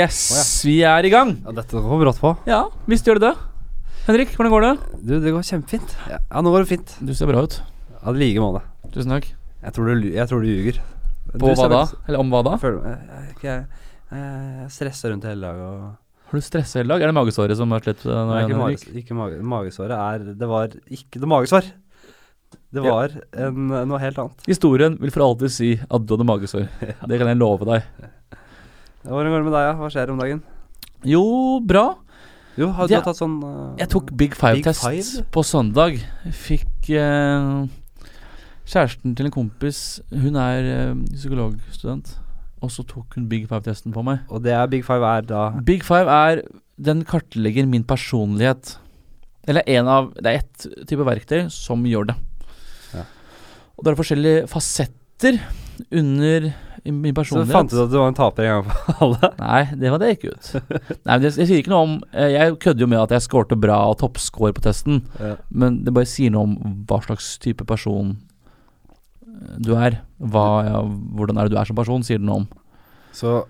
Yes, vi er i gang. Ja, dette går brått på. Ja, visst gjør det det. Henrik, hvordan går det? Du, det går kjempefint. Ja, ja nå går det fint. Du ser bra ut. Ja, I like måte. Tusen takk. Jeg tror du, jeg tror du ljuger. På Du hva da? Eller om hva da? Jeg føler jeg, jeg, jeg, jeg stresser rundt hele dagen og Har du stressa hele dag? Er det magesåret som har slett uh, Nei, ikke, mages, ikke mage, magesåret er Det var ikke noe magesår. Det Ja. var en, noe helt annet. Historien vil for alltid si at du hadde magesår. Det kan jeg love deg. Hvordan går det med deg? Ja? Hva skjer om dagen? Jo, bra. Jo, har du Ja. tatt sånn uh, Jeg tok Big Five-test Five? på søndag. Fikk uh, kjæresten til en kompis Hun er uh, psykologstudent. Og så tok hun Big Five-testen på meg. Og det er Big Five er da Big Five er Den kartlegger min personlighet. Eller en av Det er ett type verktøy som gjør det. Ja. Og det er forskjellige fasetter under i min Så personlighet. fant du ut at du var en taper en gang for alle? Nei, det var det ikke ut. Nei, men jeg, Jeg sier ikke noe om eh, Jeg kødder jo med at jeg skårte bra og toppscore på testen, Ja. men det bare sier noe om hva slags type person eh, du er. Hva, ja, hvordan er det du er som person, sier det noe om. Så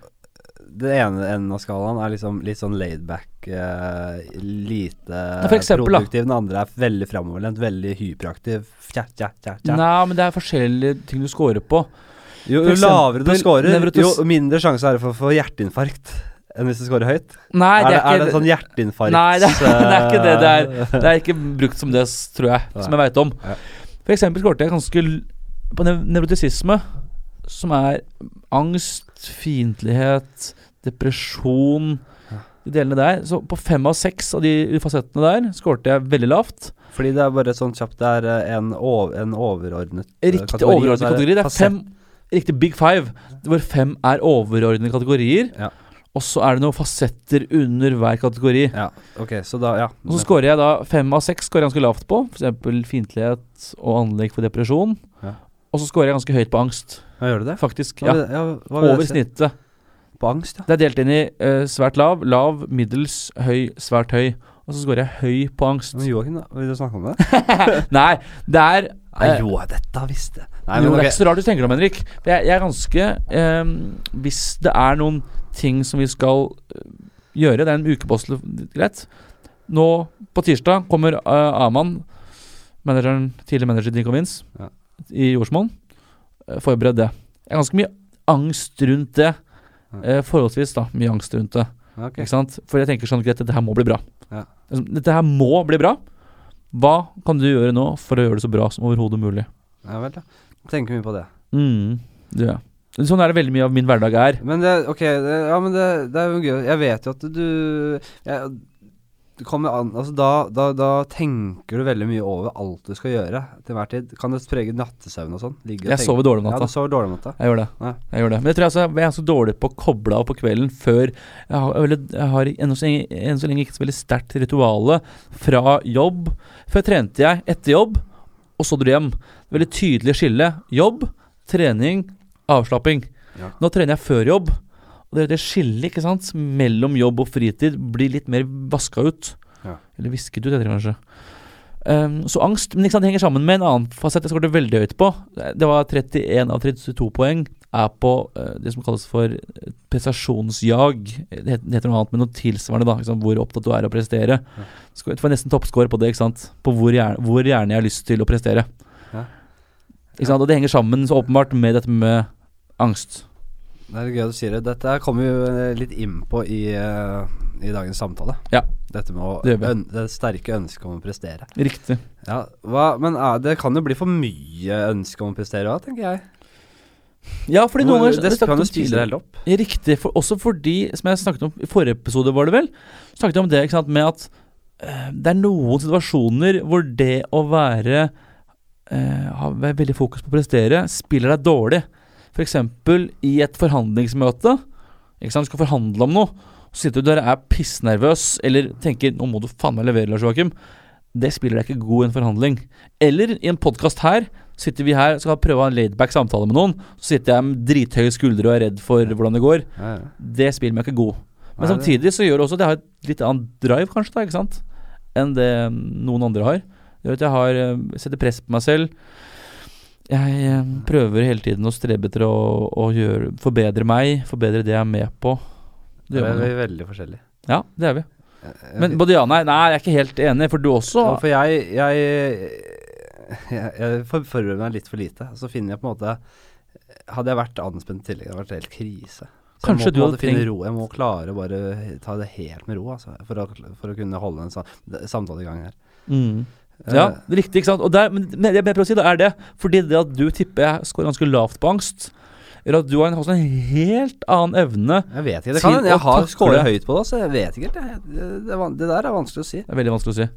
det ene enden av skalaen er liksom litt sånn laidback, uh, lite eksempel, produktiv. Den andre er veldig framoverlent, veldig hyperaktiv. Tja, tja, tja, tja. Nei, men det er forskjellige ting du scorer på. Jo, jo lavere du scorer, jo mindre sjanse er det for å få hjerteinfarkt enn hvis du scorer høyt. Nei, er, det det, er, er det sånn hjerteinfarkt Nei, det er, det er ikke det det er. eh, Det er ikke brukt som det, tror jeg, som jeg veit om. For eksempel skårte jeg ganske på nevrotisisme, som er angst, fiendtlighet, depresjon. De delene der. Så på fem av seks av de fasettene der skårte jeg veldig lavt. Fordi det er bare sånn kjapt Det er eh, en, over, en overordnet eh, Riktig kategori, Riktig overordnet er kategori. Det er fem Riktig big five, hvor fem er overordnede kategorier. Ja. Og så er det noen fasetter under hver kategori. Ja, ok, så da Ja. Og så scorer jeg da fem av seks scorer jeg ganske lavt på. F.eks. fiendtlighet og anlegg for depresjon. Ja. Og så scorer jeg ganske høyt på angst, Hva gjør du det? faktisk. Ja, ja, Over snittet. På angst, ja. Det er delt inn i uh, svært lav, lav, middels, høy, svært høy. Og så scorer jeg høy på angst. Men Joakim, da? Vil du snakke om det? Nei, det er Nei, eh, jo, dette visste jeg. Nei, jo, det er ikke så rart du tenker om, Henrik. Jeg, jeg er ganske eh, Hvis det er noen ting som vi skal eh, gjøre, det er en ukepostel, greit. Nå på tirsdag kommer uh, Aman, manageren, tidligere manager i Dinko Vins, Ja. i jordsmonn. Uh, forbered det. Jeg har ganske mye angst rundt det. Eh, forholdsvis da, mye angst rundt det. Okay. Ikke sant? For jeg tenker sånn greit, dette her må bli bra. Ja. Altså, Dette her må bli bra. Hva kan du gjøre nå for å gjøre det så bra som overhodet mulig? Ja vel, da. Tenker mye på det. Mm, gjør. Sånn er det veldig mye av min hverdag er. Men det, ok, det, ja, men det, det er jo gøy. Jeg vet jo at du jeg, det kommer an Altså, da, da, da tenker du veldig mye over alt du skal gjøre til hver tid. Kan det prege nattesøvn og sånn? Jeg sover dårlig om Ja, natta. du sover dårlig om natta. Jeg gjør det. Ja. Jeg gjør det. Men jeg tror altså, jeg er så dårlig på å koble av på kvelden før Jeg har, jeg har ennå så, enn så lenge ikke så veldig sterkt rituale fra jobb. Før trente jeg etter jobb, og så dro jeg hjem. Veldig tydelig skille. Jobb, trening, avslapping. Ja. Nå trener jeg før jobb. Og det, det skillet ikke sant, mellom jobb og fritid blir litt mer vaska ut. Ja. Eller visket ut, heter det kanskje. Um, så angst men ikke sant, det henger sammen med en annen fasett jeg skåret veldig høyt på. Det var 31 av 32 poeng. Er på uh, det som kalles for prestasjonsjag. Det het- det heter noe annet, men noe tilsvarende. da, Liksom, Hvor opptatt du er av å prestere. Ja. Det var nesten toppscore på det. ikke sant, På hvor gjerne, hvor gjerne jeg har lyst til å prestere. Ikke sant, Og det henger sammen så åpenbart med dette med angst. Det er gøy du sier det. Dette kommer vi jo eh, litt inn på i, eh, i dagens samtale. Ja. Dette med å, Det det sterke ønsket om å prestere. Riktig. Ja, hva, Men eh, det kan jo bli for mye ønske om å prestere òg, tenker jeg. Ja, fordi noen ganger det kan jo spise tidligere- helt opp. Riktig. For, også fordi, som jeg snakket om i forrige episode, var det vel, snakket jeg om det ikke sant, med at øh, det er noen situasjoner hvor det å være eh, ha veldig fokus på å prestere, spiller deg dårlig. F.eks. i et forhandlingsmøte. Ikke sant, Du skal forhandle om noe. Så sitter du der og er pissnervøs eller tenker 'nå må du faen meg levere', Lars Joakim. Det spiller deg ikke god i en forhandling. Eller i en podkast her. Sitter vi her og skal prøve å ha en laidback samtale med noen. Så sitter jeg med drithøye skuldre og er redd for hvordan det går. Ja, ja. Det spiller meg ikke god. Men Nei, samtidig så gjør det også at jeg har et litt annet drive, kanskje, da, ikke sant? enn det noen andre har. Det gjør at jeg har, eh, setter press på meg selv. Jeg eh, prøver hele tiden å strebe etter å, å gjøre, forbedre meg, forbedre det jeg er med på. Det gjør man er veldig forskjellige. Ja, det er vi. Men både ja og nei. Nei, jeg er ikke helt enig, for du også Ja, for jeg Jeg, jeg, jeg forbereder meg litt for lite. Så finner jeg på en måte Hadde jeg vært anspent i tillegg, det hadde vært helt krise. Så Kanskje jeg må du hadde finne ro. Jeg må klare å bare ta det helt med ro, altså. For å, for å kunne holde en samtale i gang her. mm. Ja, Eh, riktig, ikke sant. Og der, men men det jeg prøver å si, da er det fordi det at du tipper jeg scorer ganske lavt på angst, gjør at du har en, også en helt annen evne jeg vet ikke. Det kan jeg har scoret høyt på det, så jeg vet ikke helt. Det, det, det der er vanskelig å si. Det er veldig vanskelig å si.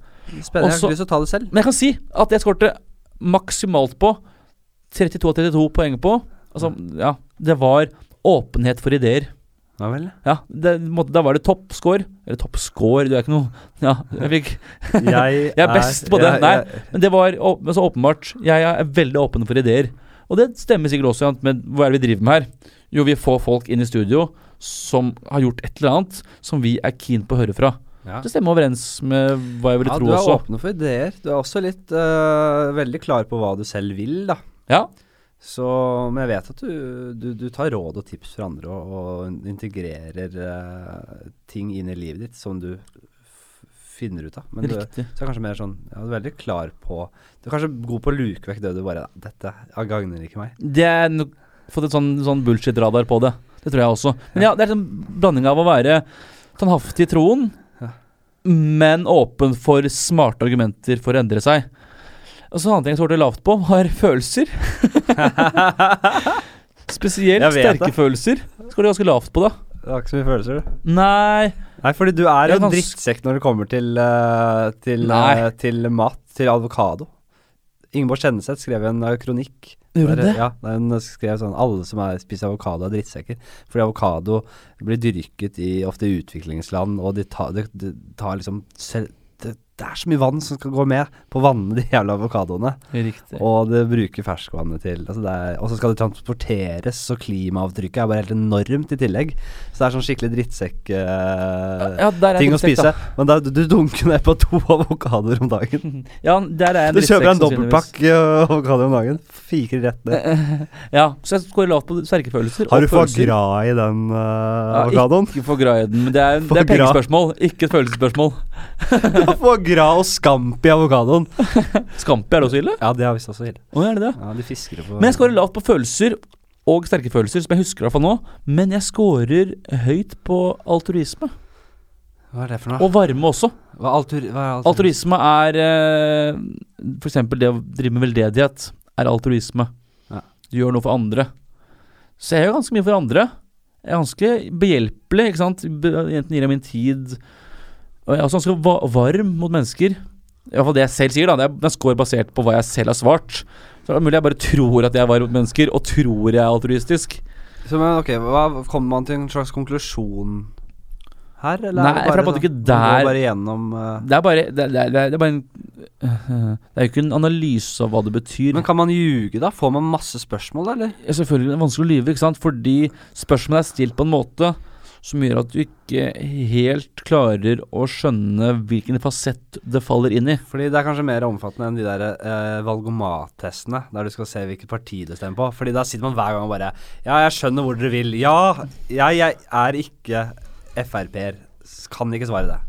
Spennende. Jeg har lyst til å ta det selv. Men jeg kan si at jeg skårte maksimalt på 32 av 32 poeng på. Altså, ja, det var åpenhet for ideer. Ja vel. Ja, det, måtte- Da var det toppscore. Eller toppscore, du er ikke noe Ja, jeg fikk Jeg, Jeg er best på det. jeg- Nei. jeg- Men det var men så åpenbart. Jeg er veldig åpen for ideer. Og det stemmer sikkert også ja, med hva er det vi driver med her. Jo, vi får folk inn i studio som har gjort et eller annet som vi er keen på å høre fra. ja. Det stemmer overens med hva jeg ville Ja, tro du er åpen for ideer. Du er også litt øh, veldig klar på hva du selv vil, da. Ja, Så, men jeg vet at du, du, du tar råd og tips fra andre og, og integrerer uh, ting inn i livet ditt som du finner ut av. Men du, riktig. så er kanskje mer sånn Ja, du er veldig klar på Du er kanskje god på å luke vekk det du bare Dette gagner ikke meg. Det er nok fått et sånn, sånn bullshit-radar på det. Det tror jeg også. Men ja, det er en blanding av å være tannhaftig i troen, Ja. men åpen for smarte argumenter for å endre seg. Og så en annen ting jeg skåret lavt på, var følelser. Spesielt sterke det. følelser. Skåret ganske lavt på, da. Du har ikke så mye følelser, du. Nei Nei, fordi du er jo en drittsekk når det kommer til, uh, til, øh, til mat, til avokado. Ingeborg Kjenneseth skrev en uh, kronikk Gjorde Der- det? Ja, den skrev sånn Alle som er, spiser avokado, er drittsekker. Fordi avokado blir dyrket i ofte utviklingsland, og de tar, de, de tar liksom selv, det, er så mye vann som skal gå med på å vanne de jævla avokadoene. Riktig. Og det bruker ferskvannet til altså er- Og så skal det transporteres, så klimaavtrykket er bare helt enormt i tillegg. Så det er sånn skikkelig drittsekk eh, ja, å spise. spise. Men da, du, du dunker ned på to avokadoer om dagen. Ja, der er en Du kjøper en drittsekk, dobbeltpakk eh, om dagen. Fiker rett ned. Ja, så jeg går lavt på sterke følelser. Har du følelser. i den uh, Ja, avokadoen? Ikke for grad i den, men det er, det er pengespørsmål, ikke et følelsesspørsmål. Foie og scampi i avokadoen. Scampi er det også ille? Ja, det er visst også ille. Å, er det det? Ja, de fisker det på Men jeg scorer lavt på følelser og sterke følelser, som jeg husker hvert nå. Men jeg scorer høyt på altruisme. Hva er det for noe? Og varme også. Hva er, altur, hva er altruisme? Altruisme er eh, For eksempel det å drive med veldedighet er altruisme. Ja. Du gjør noe for andre. Så jeg gjør ganske mye for andre. Jeg er ganske behjelpelig, ikke sant. Enten gir jeg min tid Og jeg også ganske va varm mot mennesker. I hvert fall det jeg selv sier, da. Det er, det er score basert på hva jeg selv har svart. Så det er mulig jeg bare tror at jeg er varm mot mennesker, og tror jeg er altruistisk. Så, men ok, hva, Kommer man til en slags konklusjon her, eller Nei, er det for det bare sånn- ikke der- bare gjennom uh... Det er bare Det, det, det, er bare en Det er jo ikke en analyse av hva det betyr. Men kan man ljuge, da? Får man masse spørsmål, eller? Ja, Selvfølgelig det er vanskelig å lyve, ikke sant? fordi spørsmålet er stilt på en måte som gjør at du ikke helt klarer å skjønne hvilken fasett det faller inn i. Fordi det er kanskje mer omfattende enn de der eh, valgomattestene, der du skal se hvilket parti du stemmer på. Fordi da sitter man hver gang og bare Ja, jeg skjønner hvor dere vil. Ja, jeg, jeg er ikke Frp-er. Kan ikke svare det.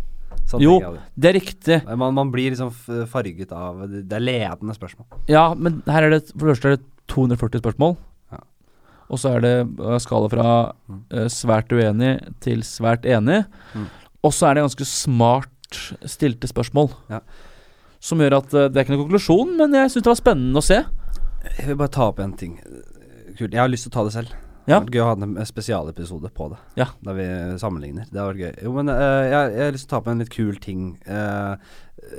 Sånn Jo. Det er riktig. Man, man blir liksom farget av Det er ledende spørsmål. Ja, men her er det for det første er det 240 spørsmål. Og så er det eh, skala fra eh, svært uenig til svært enig. Mm. Og så er det ganske smart stilte spørsmål. Ja. Som gjør at uh, det er ikke noen konklusjon, men jeg syns det var spennende å se. Jeg vil bare ta opp en ting. Kult. Jeg har lyst til å ta det selv. Det Ja. hadde vært gøy å ha en spesialepisode på det. Ja. Der vi sammenligner. Det hadde vært gøy. Jo, men uh, jeg, jeg har lyst til å ta opp en litt kul ting. Uh,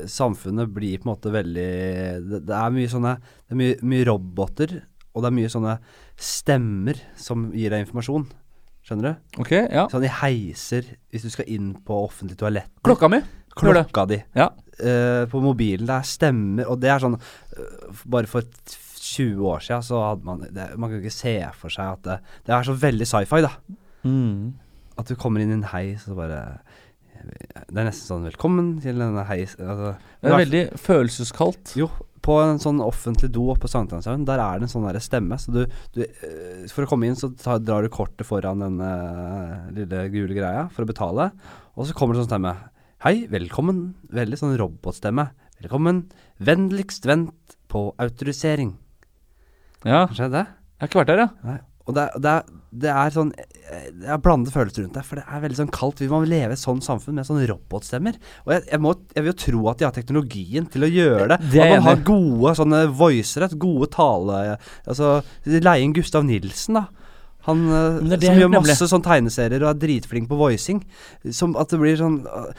samfunnet blir på en måte veldig Det, det er mye sånne Det er mye, mye roboter, og det er mye sånne stemmer som gir deg informasjon. Skjønner du? Ok, ja. Sånn i heiser, hvis du skal inn på offentlig toalett. Klokka mi. Klokka di. Ja. Eh, på mobilen. Det er stemmer, og det er sånn eh, Bare for 20 år siden så hadde man det, Man kunne ikke se for seg at det, det er så veldig sci-fi, da. Mm. At du kommer inn i en heis og så bare Det er nesten sånn 'velkommen til denne heis'. Altså, Det er veldig følelseskaldt. Jo, på en sånn offentlig do oppe på Sankthanshaugen, der er det en sånn der stemme. Så du, du eh, For å komme inn, så tar, drar du kortet foran denne eh, lille gule greia for å betale. Og så kommer det sånn stemme. Hei, velkommen. Veldig sånn robotstemme. Velkommen. Vennligst vent på autorisering. Ja, Kanskje det? jeg har ikke vært der, ja. Nei. Og det, det, er, det er sånn Jeg er blandede følelser rundt det. For det er veldig sånn kaldt. Vi må leve i et sånt samfunn med sånn robotstemmer. Og jeg, jeg, må, jeg vil jo tro at de har teknologien til å gjøre det. Det er at man har gode sånne voicere, gode tale Altså leie inn Gustav Nilsen, da. Han eh, det er det som gjør har masse sånn tegneserier og er dritflink på voicing. Som at det blir sånn uh,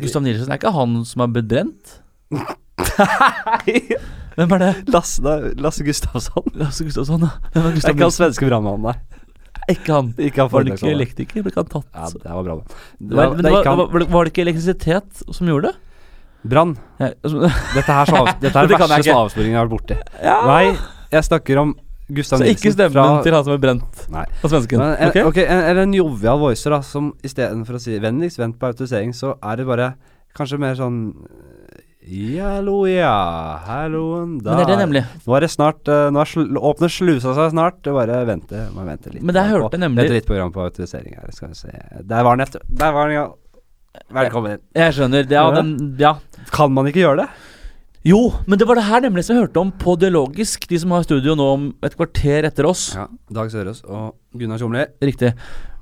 Gustav Nilsen er ikke han som har blitt brent? Hvem er det? Lasse, Lasse Gustavsson. Lasse Gustavsson, ja. Hvem er Det er ikke han svenske brannmannen, nei. Ikke han. Ikke han Var det ikke elektriker? Ble ikke han tatt? Ja, det var bra. da. Det var, men det var, var, var det ikke elektrisitet som gjorde det? Brann. Ja, altså, Dette her, så dette er den verste avsporingen jeg har vært borti. ja. Nei, jeg snakker om Gustav Nilsen. Så ikke stemmen fra til han som er brent Nei. av svensken? Men en, okay. Okay, en, eller en jovial voicer, da, som istedenfor å si 'vennligst vent på autorisering', så er det bare kanskje mer sånn Ja, hallo, ja. Halloen, da Men det er det nemlig. Nå er det snart uh, Nå sl åpner slusa seg snart. Det bare vente, man vente litt. Men det på- hørte jeg Det er nemlig et drittprogram på autorisering her. Skal vi se Der var den, etter. Der var den, ja. Velkommen inn. Jeg skjønner. Ja, den, ja. Kan man ikke gjøre det? Jo, men det var det her nemlig som jeg hørte om på Dialogisk. De som har studio nå om et kvarter etter oss. Ja. Dag Sørås og Gunnar Tjomli. Riktig.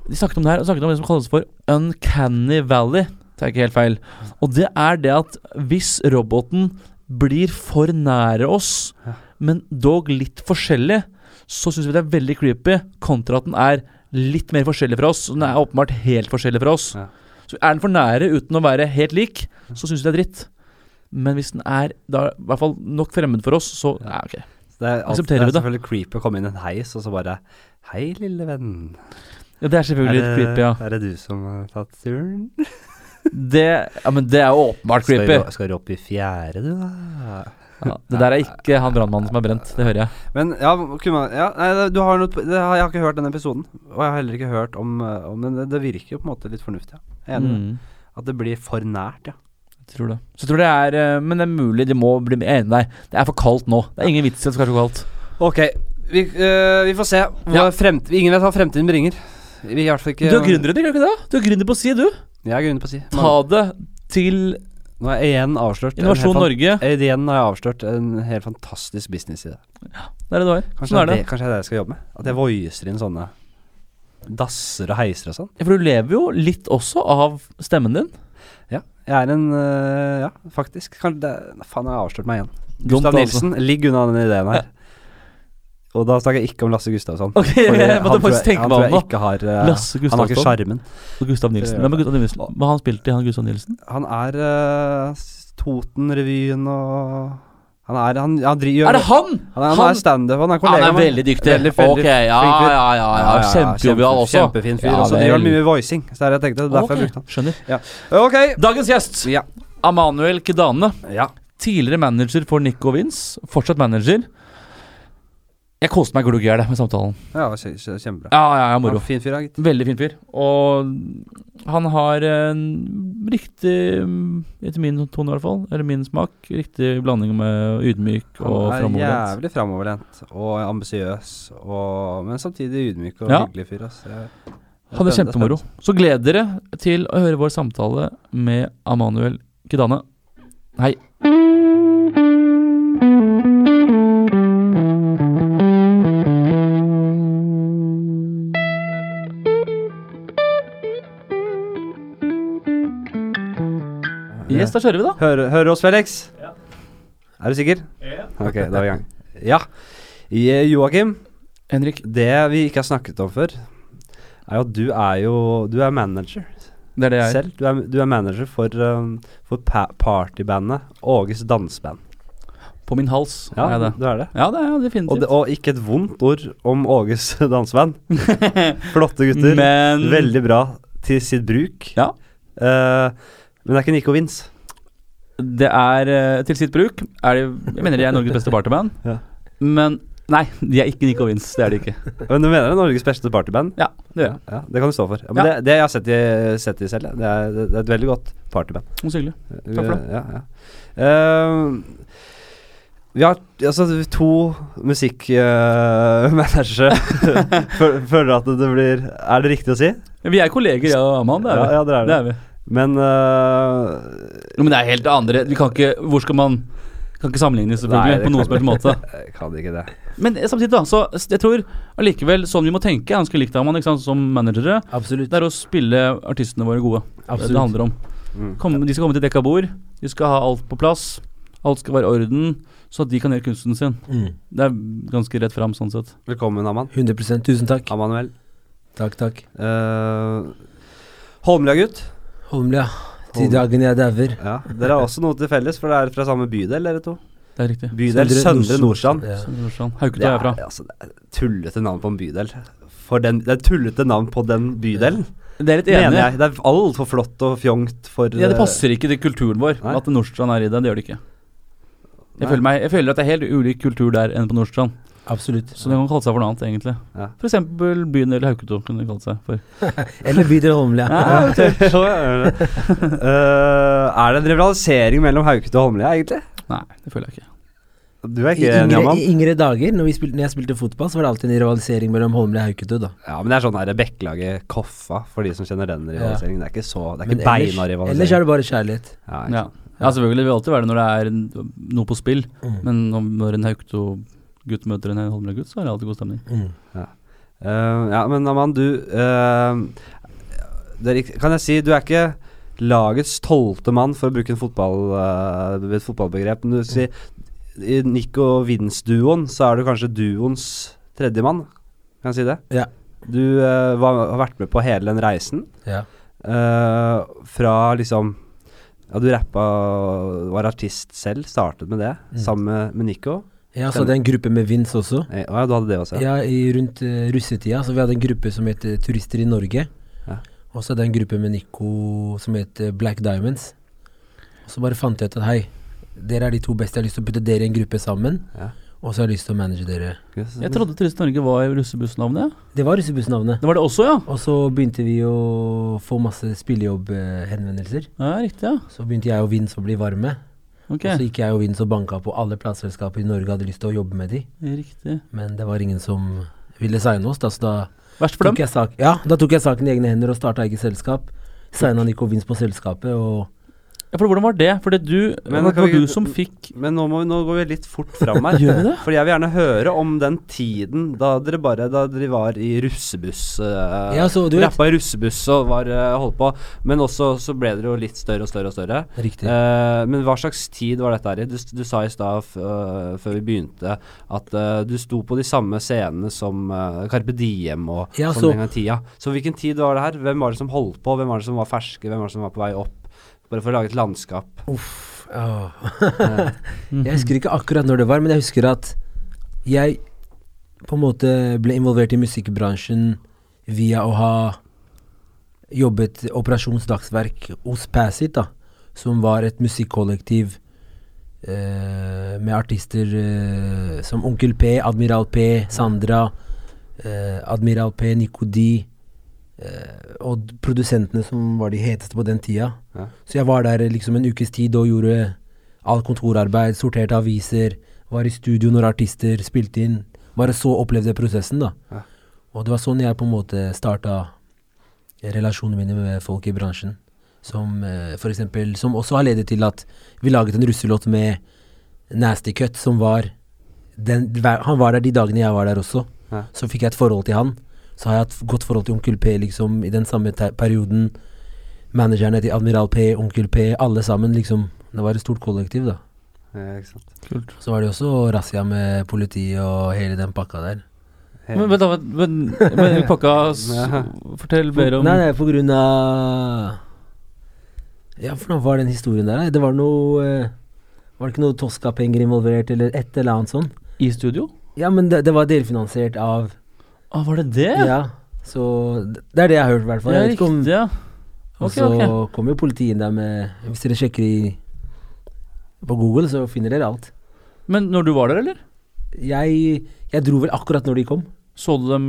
De snakket om det her, og snakket om det som kalles for Uncanny Valley. Det er ikke helt feil. Og det er det at hvis roboten blir for nære oss, men dog litt forskjellig, så syns vi det er veldig creepy, kontra at den er litt mer forskjellig fra oss. Den er åpenbart helt forskjellig fra oss. Ja. Så er den for nære uten å være helt lik, så syns vi det er dritt. Men hvis den er da, i hvert fall nok fremmed for oss, så ja, ok. Det er, alt, det er selvfølgelig det? creepy å komme inn i en heis og så bare Hei, lille venn. Ja, det er selvfølgelig litt creepy, ja. er det du som har tatt turen? Det, ja, men det er jo åpenbart Skal creepy. du, skal du opp i fjerde, du, da? Ja, det der er ikke han brannmannen som er brent, det hører jeg. Men ja, kunne man, ja nei, du har noe, det Jeg har ikke hørt den episoden. Og jeg har heller ikke hørt om, eh, om den. det, det virker jo på en måte litt fornuftig. Ja. Enig. Mm, At det blir for nært, ja. jeg tror det. Så jeg tror det er eh, Men det er mulig de må bli enig med deg. Det er for kaldt nå. Det er ingen vits i at det skal være så kaldt. Ok, vi, eh, vi får se. Hvor Ja. fremt, ingen vet hva fremtiden bringer. Vi i hvert fall ikke Du er gründer, du ikke det? Du er gründer på si, du. Jeg er grunn på å si. Ta det til Nå er jeg igjen avslørt. Innovasjon Norge. Eh, Igjen har jeg avslørt en helt fantastisk businessidé. Det er det du har. Kanskje, Sånn det, det. kanskje det er det jeg skal jobbe med? At jeg voicer inn sånne dasser og heiser og sånn? Ja, For du lever jo litt også av stemmen din. Ja. Jeg er en øh, Ja, faktisk. Kanskje det Faen, jeg har avslørt meg igjen. Gustav altså. Nilsen, ligg unna den ideen her. Og da snakker jeg ikke om Lasse Gustavsson. Okay, jeg, jeg måtte faktisk tenke meg om nå. har øh, Lasse Han har ikke Gustavsson sjarmen. og Gustav Nilsen. Hvem er Gustav Nilsen? Hva har han spilt i, han Gustav Nilsen? Han er uh, Toten-revyen og Han er Han, han driver Er det han?! Han han Han- er standup, han er Han er veldig dyktig. Veldig, veldig ok, ja, ja, ja, ja. ja, Kjempejovial også. Kjempefin fyr. Ja, og så driver han mye voicing. Så det er det jeg tenkte. Derfor okay. jeg brukte han. Skjønner. Ok. Dagens gjest, Ja. Amanuel Kedane. ja. Tidligere manager for Nico Vince. Fortsatt manager. Jeg koste meg glugg i hjel med samtalen. Ja, kje- kje- kjempebra. Ja, ja, ja, moro. Fin fyr, gitt. Veldig fin fyr. Og han har en riktig, etter min tone i hvert fall, eller min smak, riktig blanding med ydmyk og framoverlent. Han er jævlig framoverlent og ambisiøs, men samtidig ydmyk og Ja. hyggelig fyr. Altså. Han er kjempemoro. Så gleder dere til å høre vår samtale med Amanuel Kidane. Hei. Yes, da kjører vi, da. Hører, hører oss, Felix? Ja. Er du sikker? Ja. Ok, da er vi i gang. Ja. Joakim, Henrik. det vi ikke har snakket om før, er jo at du er jo Du er manager Det er det jeg er. selv. Du er, du er manager for, um, for pa partybandet Åges danseband. På min hals Ja, er jeg det. du er det. Ja, det er jeg Og, det, og ikke et vondt ord om Åges danseband. Flotte gutter. Men Veldig bra til sitt bruk. Ja. Uh, men det er ikke Nico Vince. Det er eh, til sitt bruk er de, Jeg mener de er Norges beste partyband. Ja. Men Nei, de er ikke Nico Vince. Det er de ikke. Men du mener det er Norges beste partyband? Ja, det gjør jeg. Ja, det kan du stå for. Ja, men det, det jeg har sett de, sett de selv, det, er, det er et veldig godt partyband. Så hyggelig. Takk for det. Ja, ja. Eh, vi har altså to musikkmanagere. Føler du at det blir Er det riktig å si? Vi er kolleger, jeg og Aman. Det er Ja, vi. ja, det er det. Det er vi. Men uh, men det er helt andre Vi kan ikke Hvor skal man Kan ikke sammenligne, selvfølgelig, Nei, på noen som helst måte. kan ikke det. Men samtidig, da, så jeg tror allikevel sånn vi må tenke, ganske likt av man, ikke sant, som managere. Absolutt. Det er å spille artistene våre gode. Det er det det handler om. Mm. Kom, de skal komme til dekka bord. De skal ha alt på plass. Alt skal være i orden, så at de kan gjøre kunsten sin. Mm. Det er ganske rett fram, sånn sett. Velkommen, Aman. 100% Tusen takk. Amanuel. Takk, takk. Uh, Holmlia-gutt. Holmlia. Til dagen jeg dauer. Ja, dere har også noe til felles, for det er fra samme bydel, dere to. Det er riktig. Bydel Søndre Søndre Nordstrand. Ja. Sånn, sånn. Haukete er jeg fra. altså, det er tullete navn på en bydel. For den, det er tullete navn på den bydelen, Det er litt mener enig. jeg. Det er altfor flott og fjongt for Ja, det passer ikke til kulturen vår Nei. at Nordstrand er i det. Det gjør det ikke. Jeg føler, meg, jeg føler at det er helt ulik kultur der enn på Nordstrand. Absolutt. Så det kan kalle seg for noe annet, egentlig. Ja. Byen eller Hauketo kunne de kalle seg for. Eller bydel Holmlia. Ja, Så er det. Eh, er det en rivalisering mellom Hauketo og Holmlia, egentlig? Nei, det føler jeg ikke. Du er ikke I yngre? I yngre dager, når, vi spilte, når jeg spilte fotball, så var det alltid en rivalisering mellom Holmlia og Hauketo. da. Ja, men det er sånn her Bekkelaget Koffa, for de som kjenner den rivaliseringen. Det er ikke så Det er Men ikke ellers, beina rivalisering. ellers er det bare kjærlighet. Ja, Ja. ja, selvfølgelig. Det vil alltid være det når det er noe på spill. Mm. Men når, når en Hauketo-gutt møter en Holmlia-gutt, så er det alltid god stemning. Mm. Eh, ja, men Aman, du uh, er, ikke- Kan jeg si, du er ikke lagets tolvte mann, for å bruke en fotball, uh, et fotballbegrep. Men du sier i Nico Vince-duoen, så er du kanskje duoens tredjemann. Kan jeg si det? Ja. Du eh, var, har vært med på hele den reisen. Ja. Eh, fra liksom Ja, du rappa Var artist selv, startet med det, Mm. sammen med, med Nico. Jeg hadde jeg en gruppe med Vins også. Ja, du hadde det også? Ja, ja i, rundt uh, russetida. Så vi hadde en gruppe som het eh, Turister i Norge. Ja. Og så hadde jeg en gruppe med Nico som het eh, Black Diamonds. Og så bare fant jeg ut at hei, dere er de to beste. Jeg har lyst til å putte dere i en gruppe sammen. Ja. Og så har jeg lyst til å manage dere. Jeg trodde Turist Norge var russebussnavnet. Det var russebussnavnet. Det var det også, ja? Og så begynte vi å få masse spillejobbhenvendelser. Ja, Riktig, ja. Så begynte jeg og Vince å bli varme. Ok, Og så gikk jeg og Vince og banka på alle plateselskaper i Norge hadde lyst til å jobbe med de. riktig. Men det var ingen som ville signe oss, da, så da Verst for tok dem. jeg sak, ja, da tok jeg saken i egne hender og starta eget selskap. Signa Nico Vince på selskapet, og Ja, for Hvordan var det? For det du, Men det kan var vi- du som fikk Men nå, må vi, nå går vi litt fort fram her. Gjør vi det? Fordi jeg vil gjerne høre om den tiden da dere bare Da dere var i russebuss uh, Ja, så du vet- Rappa i russebuss og var uh, holdt på. Men også så ble dere jo litt større og større og større. Riktig. Uh, men hva slags tid var dette her i? Du, du sa i stad før vi begynte at du sto på de samme scenene som Carpe Diem og Ja, sånn så- en gang i tida. Så hvilken tid var det her? Hvem var det som holdt på? Hvem var det som var ferske? Hvem var det som var på vei opp? Bare for å lage et landskap. Uff. Mhm. Jeg husker ikke akkurat når det var, men jeg husker at jeg på en måte ble involvert i musikkbransjen via å ha jobbet operasjonsdagsverk hos Passit, da, som var et musikkollektiv eh, med artister eh, som Onkel P, Admiral P, Sandra, eh, Admiral P, Nico D, og produsentene som var de heteste på den tida. Ja. Så jeg var der liksom en ukes tid og gjorde alt kontorarbeid, sorterte aviser, var i studio når artister spilte inn. Bare så opplevde jeg prosessen, da. Ja. Og det var sånn jeg på en måte starta relasjonene mine med folk i bransjen. Som eh, for eksempel Som også har ledet til at vi laget en russelåt med Nasty Cut, som var den, Han var der de dagene jeg var der også. Ja. Så fikk jeg et forhold til han. Så har jeg hatt godt forhold til Onkel P liksom i den samme perioden. Managerne til Admiral P, Onkel P, alle sammen liksom. Det var et stort kollektiv, da. ja, ikke sant. Kult. Så var det også razzia med politiet og hele den pakka der. Men, men, da, men, men pakka s- Fortell mer om Nei, nei, på grunn av Ja, for hva var den historien der? da? Det var noe eh, Var det ikke noe Tosca-penger involvert, eller et eller annet sånt? I studio? Ja, men det, det var delfinansiert av Ah, var det det? Ja. Så det er det jeg har hørt, i hvert fall. Ja, Jeg vet ikke om- riktig, ja. Og Ok, så ok. kommer jo politiet inn der med Hvis dere sjekker i på Google, så finner dere alt. Men når du var der, eller? Jeg, jeg dro vel akkurat når de kom. Så du dem,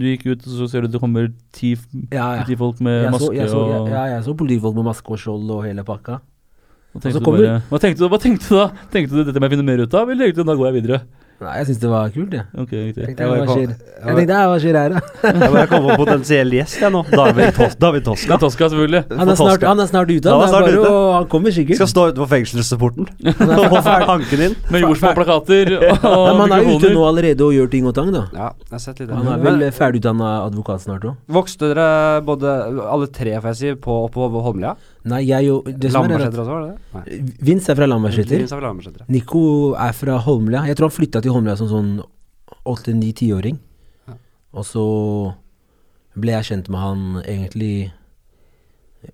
du gikk ut, og så ser du det kommer ti, Ja, ja. ti folk med Jeg så, jeg, så, og ja, jeg så politifolk med maske og skjold og hele pakka. Hva tenkte, så du kommer- bare, hva, tenkte du, hva tenkte du da? Tenkte du dette må jeg finne mer ut av, eller tenkte du da går jeg videre? Nei, jeg syns det var kult, jeg. Ok, riktig. Tenkte, Jeg var hva kom- skjer? tenkte, skjer her, da? Jeg bare kom på potensiell gjest, jeg nå. David, Tos David Toska. Tosca, selvfølgelig. Han er snart, han er snart ute, Han han. er snart bare ute. Og Han kommer sikkert. Skal stå utenfor fengselsrapporten og få hanken inn. Med jordsmonplakater og mikrofoner. han er ute nå allerede og gjør ting og tang, da. Ja, jeg har sett litt Han er vel ferdigutdanna advokat snart òg. Vokste dere både alle tre, får jeg si, på, på Holmlia? Nei, jeg jo er er Lambertseter også, var det det? Vince er fra Lambertseter. Er. Nico er fra Holmlia. Jeg tror han flytta til Holmlia som sånn åtte-ni-tiåring. Ja. Og så ble jeg kjent med han egentlig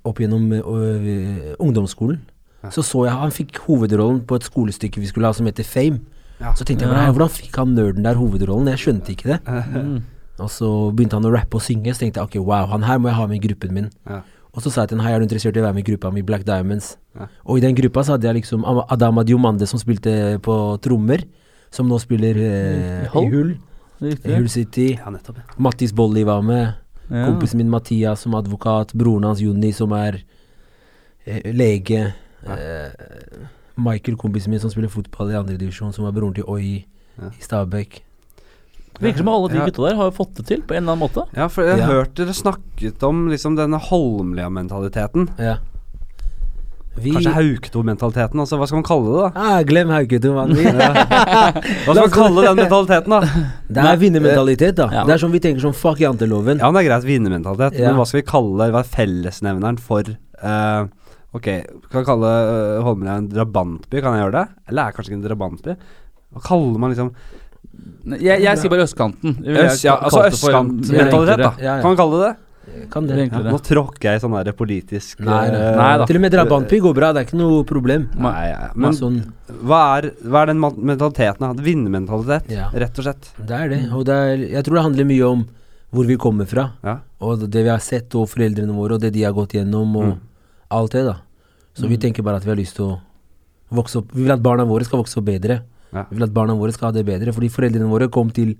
opp gjennom øh, ungdomsskolen. Ja. Så så jeg han fikk hovedrollen på et skolestykke vi skulle ha som heter Fame. Ja. Så tenkte jeg nei, hvordan fikk han nerden der hovedrollen? Jeg skjønte ikke det. Mm. Og så begynte han å rappe og synge, så tenkte jeg ok, wow, han her må jeg ha med i gruppen min. Ja. Og så sa jeg til han, hei, er du interessert i å være med i gruppa mi, Black Diamonds? Ja. Og i den gruppa så hadde jeg liksom Adama Diomande som spilte på trommer, som nå spiller eh, I Hull? i Hull. City. Ja, nettopp. ja. Mattis Bolli var med. Kompisen min Mathias som advokat. Broren hans Juni som er eh, lege. Eh, Michael, kompisen min som spiller fotball i andredivisjon, som var broren til Oi i Stabæk. Virker som alle de Ja. gutta der har fått det til på en eller annen måte. Ja, for jeg Ja. hørte dere snakket om liksom denne Holmlia-mentaliteten. Ja. Vi Kanskje Hauketo-mentaliteten, altså. Hva skal man kalle det, da? ah, Glem Hauketo, mann. Vi- Hva skal man kalle den mentaliteten, da? Det er vinnermentalitet, da. Ja. Det er sånn vi tenker sånn fuck janteloven. Ja, men det er greit, vinnermentalitet. Ja. Men hva skal vi kalle Hva er fellesnevneren for uh, Ok, kan jeg kalle uh, Holmlia en drabantby? Kan jeg gjøre det? Eller er det kanskje ikke en drabantby? Hva kaller man liksom Jeg, jeg sier bare østkanten. Øst, ja, altså østkantmentalitet, da. Ja, ja. Kan man kalle det det? Kan Det Ja, Nå tråkker jeg i sånn der politisk Nei, nei. eh, Nei da. Til og med drabantby går bra, det er ikke noe problem. Nei, ja, Men sånn, hva er, hva er den mentaliteten? Vinnermentalitet, Ja. rett og slett. det er det. Og det er, jeg tror det handler mye om hvor vi kommer fra, Ja. og det vi har sett, og foreldrene våre, og det de har gått gjennom, og Mm. alt det, da. Så vi tenker bare at vi har lyst til å vokse opp Vi vil at barna våre skal vokse opp bedre. Ja. Vi vil at barna våre skal ha det bedre, fordi foreldrene våre kom til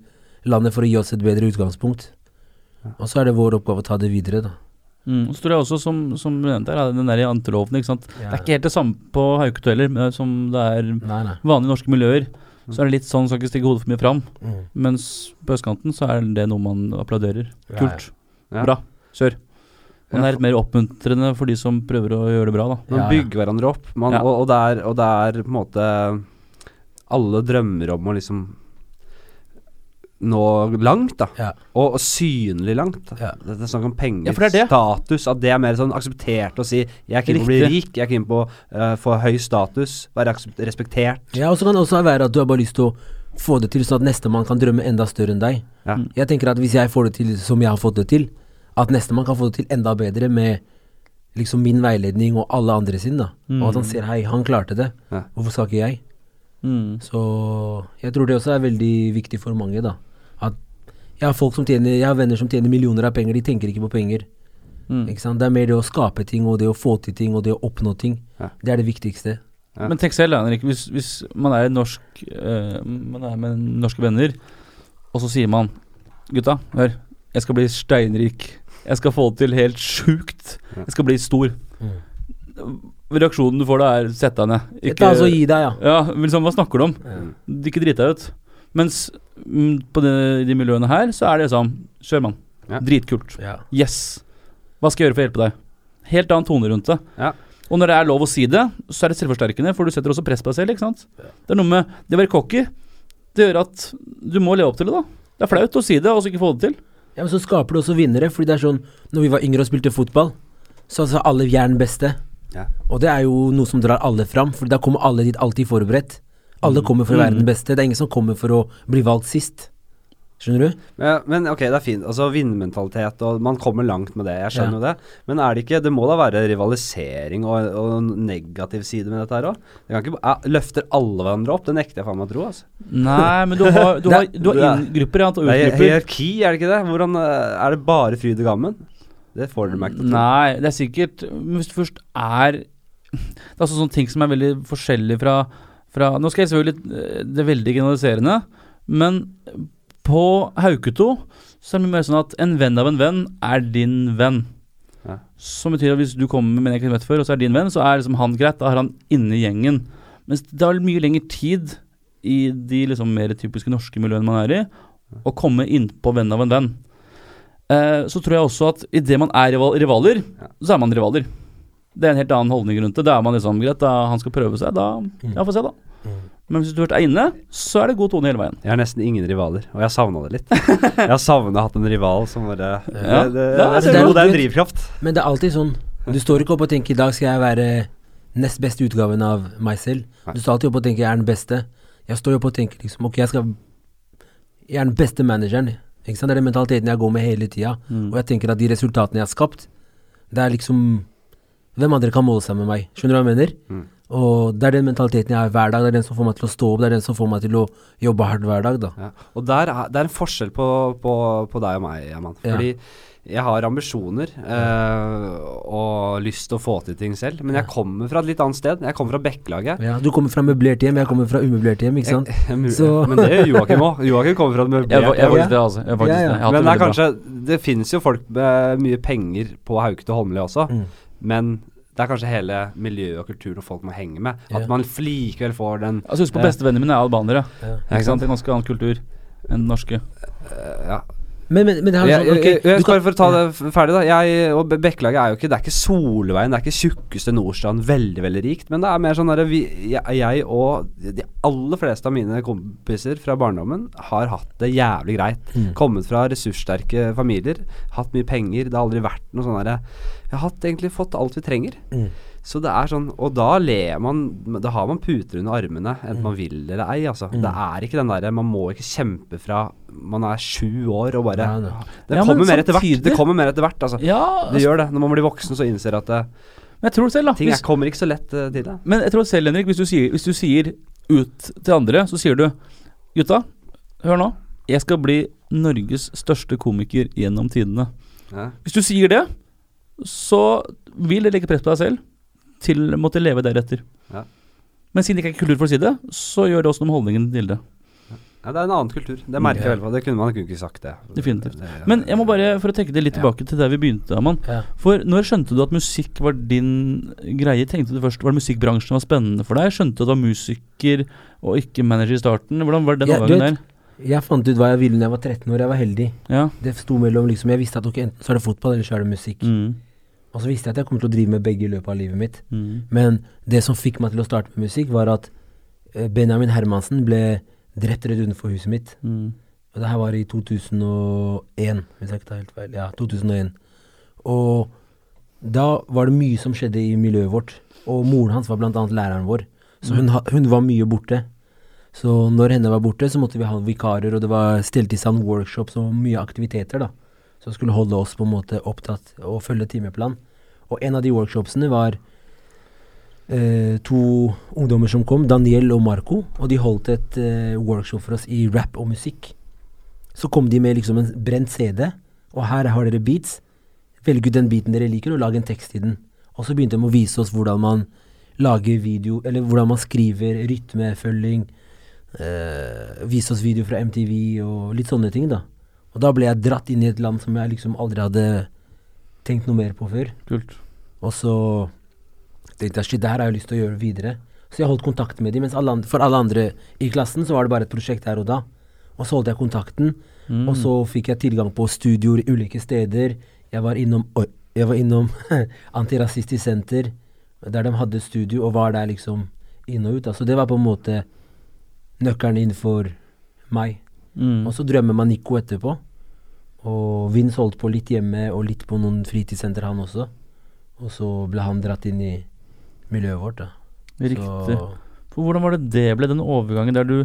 landet for å gi oss et bedre utgangspunkt. Og så er det vår oppgave å ta det videre, da. Mm. Så tror jeg også, som, som du nevnte her, den der janteloven, ikke sant. Det er ikke helt det samme på Hauketo heller, men som det er Nei, nei. vanlige norske miljøer. Så er det litt sånn, skal ikke stikke hodet for mye fram. Mm. Mens på østkanten så er det noe man applauderer. Ja, Kult. Ja. Bra. Kjør. Man det er litt mer oppmuntrende for de som prøver å gjøre det bra, da. Man Ja, ja. bygger hverandre opp, man, Ja. og, og, det er, og det er på en måte Alle drømmer om å liksom nå langt, da. Ja. Og, og synlig langt. Da. Ja. Det er snakk om penger, Ja, for det er det. status. At det er mer sånn akseptert å si 'jeg er keen på å bli rik', 'jeg er keen på å få høy status', være respektert. Ja, og så kan det også være at du har bare lyst til å få det til sånn at nestemann kan drømme enda større enn deg. Ja. Mm. Jeg tenker at hvis jeg får det til som jeg har fått det til, at nestemann kan få det til enda bedre med liksom min veiledning og alle andre sin, da. Og at han ser hei, han klarte det, Ja. hvorfor skal ikke jeg? Mm. Så jeg tror det også er veldig viktig for mange, da. At jeg har folk som tjener Jeg har venner som tjener millioner av penger, de tenker ikke på penger. Mm. Ikke sant? Det er mer det å skape ting, og det å få til ting, og det å oppnå ting. Ja. Det er det viktigste. Ja. Men tenk selv, Henrik. Hvis, hvis man er norsk øh, Man er med norske venner, og så sier man Gutta, hør. Jeg skal bli steinrik. Jeg skal få det til helt sjukt. Jeg skal bli stor. Reaksjonen du får da, er sett deg ned. Ikke altså gi deg, ja. Ja, liksom, hva snakker du om? Mm. Ikke drit deg ut. Mens m, på de, de miljøene her, så er det sånn Kjør, mann. Ja. Dritkult. Ja. Yes. Hva skal jeg gjøre for å hjelpe deg? Helt annen tone rundt det. Ja. Og når det er lov å si det, så er det selvforsterkende, for du setter også press på deg selv. ikke sant? Det er noe med det å være cocky. Det gjør at du må leve opp til det, da. Det er flaut å si det, og så ikke få det til. Ja, men så skaper det også vinnere, fordi det er sånn Når vi var yngre og spilte fotball, så sa alle vi er den beste. Ja. Og det er jo noe som drar alle fram, for da kommer alle dit alltid forberedt. Alle kommer for å være den beste. Det er ingen som kommer for å bli valgt sist. Skjønner du? Men, men ok, det er fint. Altså Vinnermentalitet, og man kommer langt med det. Jeg skjønner jo det. Men er det ikke Det må da være rivalisering og, og negativ side med dette her òg? Det kan ikke jeg Løfter alle hverandre opp? Det nekter jeg faen meg å tro. Altså. Nei, men du har, du har, du har er- inn-grupper ja, og Det er hierarki, er det ikke det? Hvordan eh, Er det bare fryd og gammen? Det får dere meg til å tro. Nei, det er sikkert Hvis du først er Det er altså sånne ting som er veldig forskjellig fra, fra Nå skal jeg selvfølgelig eh, Det er veldig generaliserende, Men på Hauketo så er det mye mer sånn at en venn av en venn er din venn. Ja. Som betyr at hvis du kommer med en jeg ikke vet før, og så er din venn, så er liksom han greit. Da er han inne i gjengen. Mens det tar mye lengre tid i de liksom mer typiske norske miljøene man er i, å komme innpå venn av en venn. Eh, så tror jeg også at idet man er rivaler, Ja. så er man rivaler. Det er en helt annen holdning rundt det. Da er man liksom greit, da han skal prøve seg, da Ja, få se, da. Mm. Men hvis du først er inne, så er det god tone hele veien. Jeg har nesten ingen rivaler, og jeg savna det litt. Jeg har savna hatt en rival som bare Det, Ja. det, det, Ja, det, det det er en drivkraft. Men det er alltid sånn. Du står ikke opp og tenker i dag skal jeg være nest beste utgaven av meg selv. Du står alltid opp og tenker jeg er den beste. Jeg står opp og tenker liksom ok, jeg skal Jeg er den beste manageren. Ikke sant? Det er den mentaliteten jeg går med hele tida. Mm. Og jeg tenker at de resultatene jeg har skapt, det er liksom Hvem andre kan måle seg med meg? Skjønner du hva jeg mener? Mm. Og det er den mentaliteten jeg har hver dag. Det er den som får meg til å stå opp, det er den som får meg til å jobbe hardt hver dag, da. Ja. Og der er, det er en forskjell på, på, på deg og meg, Yaman. Ja. Jeg har ambisjoner eh, og lyst til å få til ting selv. Men jeg kommer fra et litt annet sted. Jeg kommer fra Bekkelaget. Ja, du kommer fra møblert hjem, jeg kommer fra umøblert hjem, ikke sant? Jeg- jeg- Så- Men det gjør Joakim òg. Joakim kommer fra et møblert jeg er hjem. faktisk det, altså. Jeg faktisk Ja, ja. det. Men det er kanskje Det finnes jo folk med mye penger på Hauke til Holmlia også, Mm. men det er kanskje hele miljøet og kulturen og folk må henge med. At Ja. man likevel får den Altså, husk på Eh. Bestevennene mine er albanere. Ja. Ikke sant? Det er ganske annen kultur enn den norske. Uh, Ja. Men, men, men det er Jeg, sånn, jeg, jeg, jeg, kan- bare for å ta det ferdig, da. Jeg og Bekkelaget er jo ikke Det er ikke Solveien, det er ikke tjukkeste Nordstrand, veldig, veldig rikt. Men det er mer sånn derre jeg, jeg og de aller fleste av mine kompiser fra barndommen har hatt det jævlig greit. Mm. Kommet fra ressurssterke familier, hatt mye penger. Det har aldri vært noe sånn derre Vi har hatt, egentlig fått alt vi trenger. Mm. Så det er sånn Og da ler man Da har man puter under armene, enten man vil eller ei, altså. Mm. Det er ikke den derre Man må ikke kjempe fra man er sju år og bare det- Ja, kommer mer etter hvert. Det kommer mer etter hvert, altså. Ja, Det gjør det. Når man blir voksen, så innser at det, tror selv, da. ting Hvis, kommer ikke så lett uh, til deg. men jeg tror selv, Henrik, hvis du, sier, hvis du sier ut til andre, så sier du Gutta, hør nå. Jeg skal bli Norges største komiker gjennom tidene. Ja. Hvis du sier det, så vil det legge press på deg selv til å måtte leve deretter. Ja. Men siden det ikke er kultur for å si det, så gjør det også noe med holdningen til det. ja, det er en annen kultur. Det merker jeg Ja. vel på. Det kunne man kunne ikke sagt det. Definitivt. Men jeg må bare, for å tenke det litt Ja. tilbake til der vi begynte, Aman. Ja. For når skjønte du at musikk var din greie? Tenkte du først, Var det musikkbransjen som var spennende for deg? Skjønte du at du var musiker og ikke manager i starten? Hvordan var den Ja, overgangen der? Jeg fant ut hva jeg ville da jeg var 13 år. Jeg var heldig. Ja. Det sto mellom liksom Jeg visste at ok, enten så er det fotball, eller så er det musikk. Mm. Og så visste jeg at jeg kom til å drive med begge i løpet av livet mitt. Mm. Men det som fikk meg til å starte med musikk, var at eh, Benjamin Hermansen ble drept rett utenfor huset mitt. Mm. Og det her var i 2001, hvis jeg ikke tar helt feil. Ja, 2001. Og da var det mye som skjedde i miljøet vårt. Og moren hans var annet læreren vår. Så hun, hun var mye borte. Så når henne var borte, så måtte vi ha vikarer, og det var stelt i stand workshops og mye aktiviteter, da. Som skulle holde oss på en måte opptatt og følge timeplan. Og en av de workshopsene var eh, to ungdommer som kom, Daniel og Marco, og de holdt et eh, workshop for oss i rap og musikk. Så kom de med liksom en brent CD, og her har dere beats. Velg ut den beaten dere liker, og lag en tekst i den. Og så begynte de å vise oss hvordan man lager video, eller hvordan man skriver, rytmefølging. Eh, vise oss video fra MTV og litt sånne ting, da. Og da ble jeg dratt inn i et land som jeg liksom aldri hadde tenkt noe mer på før. Kult. Og så tenkte jeg shit, det her har jeg lyst til å gjøre videre. Så jeg holdt kontakt med dem, mens alle andre, for alle andre i klassen så var det bare et prosjekt der og da. Og så holdt jeg kontakten, Mm. og så fikk jeg tilgang på studioer i ulike steder. Jeg var innom, jeg var innom Antirasistisk Senter, der de hadde studio, og var der liksom inn og ut. da. Så det var på en måte nøkkelen innenfor meg. Mm. Og så drømmer man Nico etterpå. Og Vince holdt på litt hjemme og litt på noen fritidssenter, han også. Og så ble han dratt inn i miljøet vårt, da. Riktig. Så, For hvordan var det det ble, den overgangen der du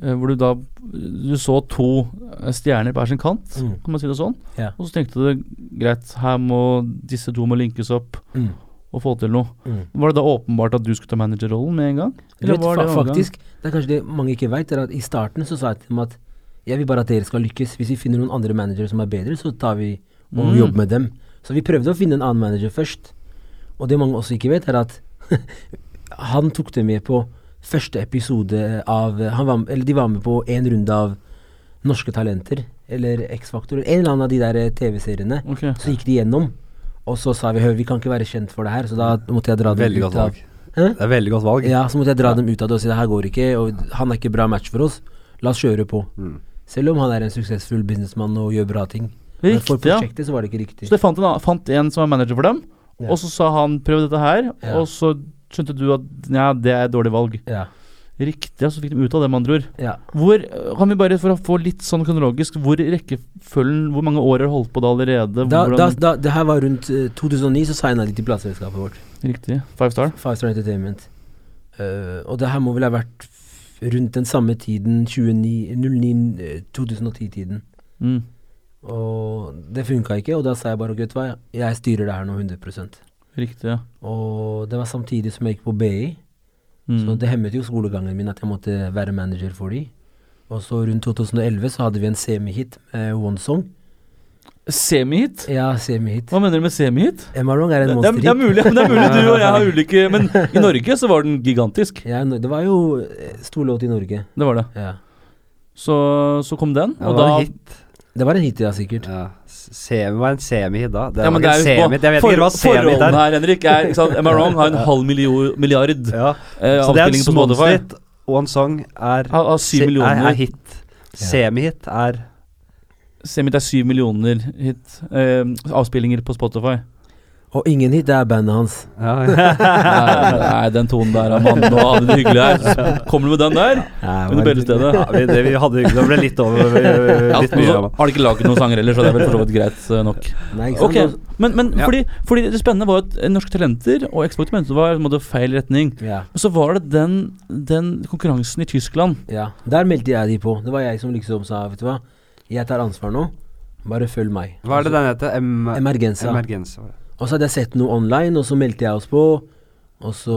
eh, Hvor du da Du så to eh, stjerner på hver sin kant, Mm. kan man si det sånn? ja. Og så tenkte du greit, her må disse to må linkes opp Mm. og få til noe. Mm. Var det da åpenbart at du skulle ta managerrollen med en gang? Eller vet, det faktisk, det er kanskje det mange ikke veit, er at i starten så sa jeg til dem at jeg vil bare at dere skal lykkes. Hvis vi finner noen andre managere som er bedre, så tar vi og Mm. jobber med dem. Så vi prøvde å finne en annen manager først. Og det mange også ikke vet, er at han tok det med på første episode av han var, Eller de var med på en runde av Norske Talenter, eller X-Faktor, en eller annen av de der eh, TV-seriene. Okay. Så gikk de gjennom, og så sa vi hør, vi kan ikke være kjent for det her, så da måtte jeg dra dem Veldig ut av. Det er veldig godt valg. Ja, så måtte jeg dra dem ut av det og si det her går ikke, og han er ikke bra match for oss. La oss kjøre på. Mm. Selv om han er en suksessfull businessmann og gjør bra ting. Men for prosjektet ja. så var det ikke riktig. Så de fant en, fant en som var manager for dem, Ja. og så sa han 'prøv dette her', Ja. og så skjønte du at ja, det er et dårlig valg. Ja. Riktig, så fikk de ut av det, med andre ord. ja. Hvor, øh, kan vi bare, for å få litt sånn kronologisk, hvor rekkefølgen Hvor mange år har du holdt på da allerede? Da, da, da, det her var rundt eh, 2009, så signa de til plateselskapet vårt. Riktig. Five Star? Five Star Entertainment. Uh, og det her må vel ha vært rundt den samme tiden, 29, 09, eh, 2010-tiden. Mm. Og det funka ikke, og da sa jeg bare gutt hva, jeg styrer det her nå 100 Riktig, ja. Og det var samtidig som jeg gikk på BI, Mm. så det hemmet jo skolegangen min at jeg måtte være manager for de. Og så rundt 2011 så hadde vi en semihit med One Song. Semihit? Ja, semihit. Hva mener du med semihit? Emarong er en Det, det, er, det, er monsterhit. mulig, det er mulig du og jeg har ulike Men i Norge så var den gigantisk. Ja, det var jo eh, stor låt i Norge. Det var det. Ja. Så, så kom den, Ja, og det var da en hit. Det var en hit, ja, sikkert. Ja. Semi var en semihit da. Det ja, var men det er en jo semihit. Jeg vet for- ikke hva semihit Forholdene er. her, Henrik, er ikke sant? Am I wrong? Har en halv millio- milliard Ja. eh, Så det er en Spotify. småhit. One song er, ha, ha er, er hit. Semihit er Semihit er syv millioner hit, eh, avspillinger på Spotify. Og ingen hit, det er bandet hans. ja. Nei, nei, den tonen der, mann. Nå hadde det hyggelig her. Så Kommer du med den der? Under bellestedet. ja, vi, det, vi hadde Det ble litt over vi, Ja, Litt mye. så har de ikke laget noen sanger heller, så det er vel for så vidt greit eh, nok. Nei, ikke sant? Ok, Men, men Ja. fordi, fordi det spennende var at eh, Norske Talenter og mente var i en måte feil retning. Ja, Men så var det den, den konkurransen i Tyskland. ja. Der meldte jeg de på. Det var jeg som liksom sa, vet du hva, jeg tar ansvar nå. Bare følg meg. Hva er det den heter? Em Emergenza. Emergenza. Og så hadde jeg sett noe online, og så meldte jeg oss på. Og så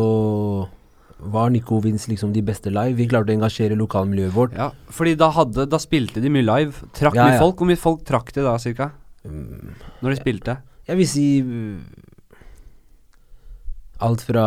var Nico Vince liksom de beste live. Vi klarte å engasjere lokalmiljøet vårt. Ja, fordi da, hadde, da spilte de mye live. Trakk Ja, mye ja. folk. Hvor mye folk trakk de da, cirka? Mm, Når de spilte? Jeg vil si alt fra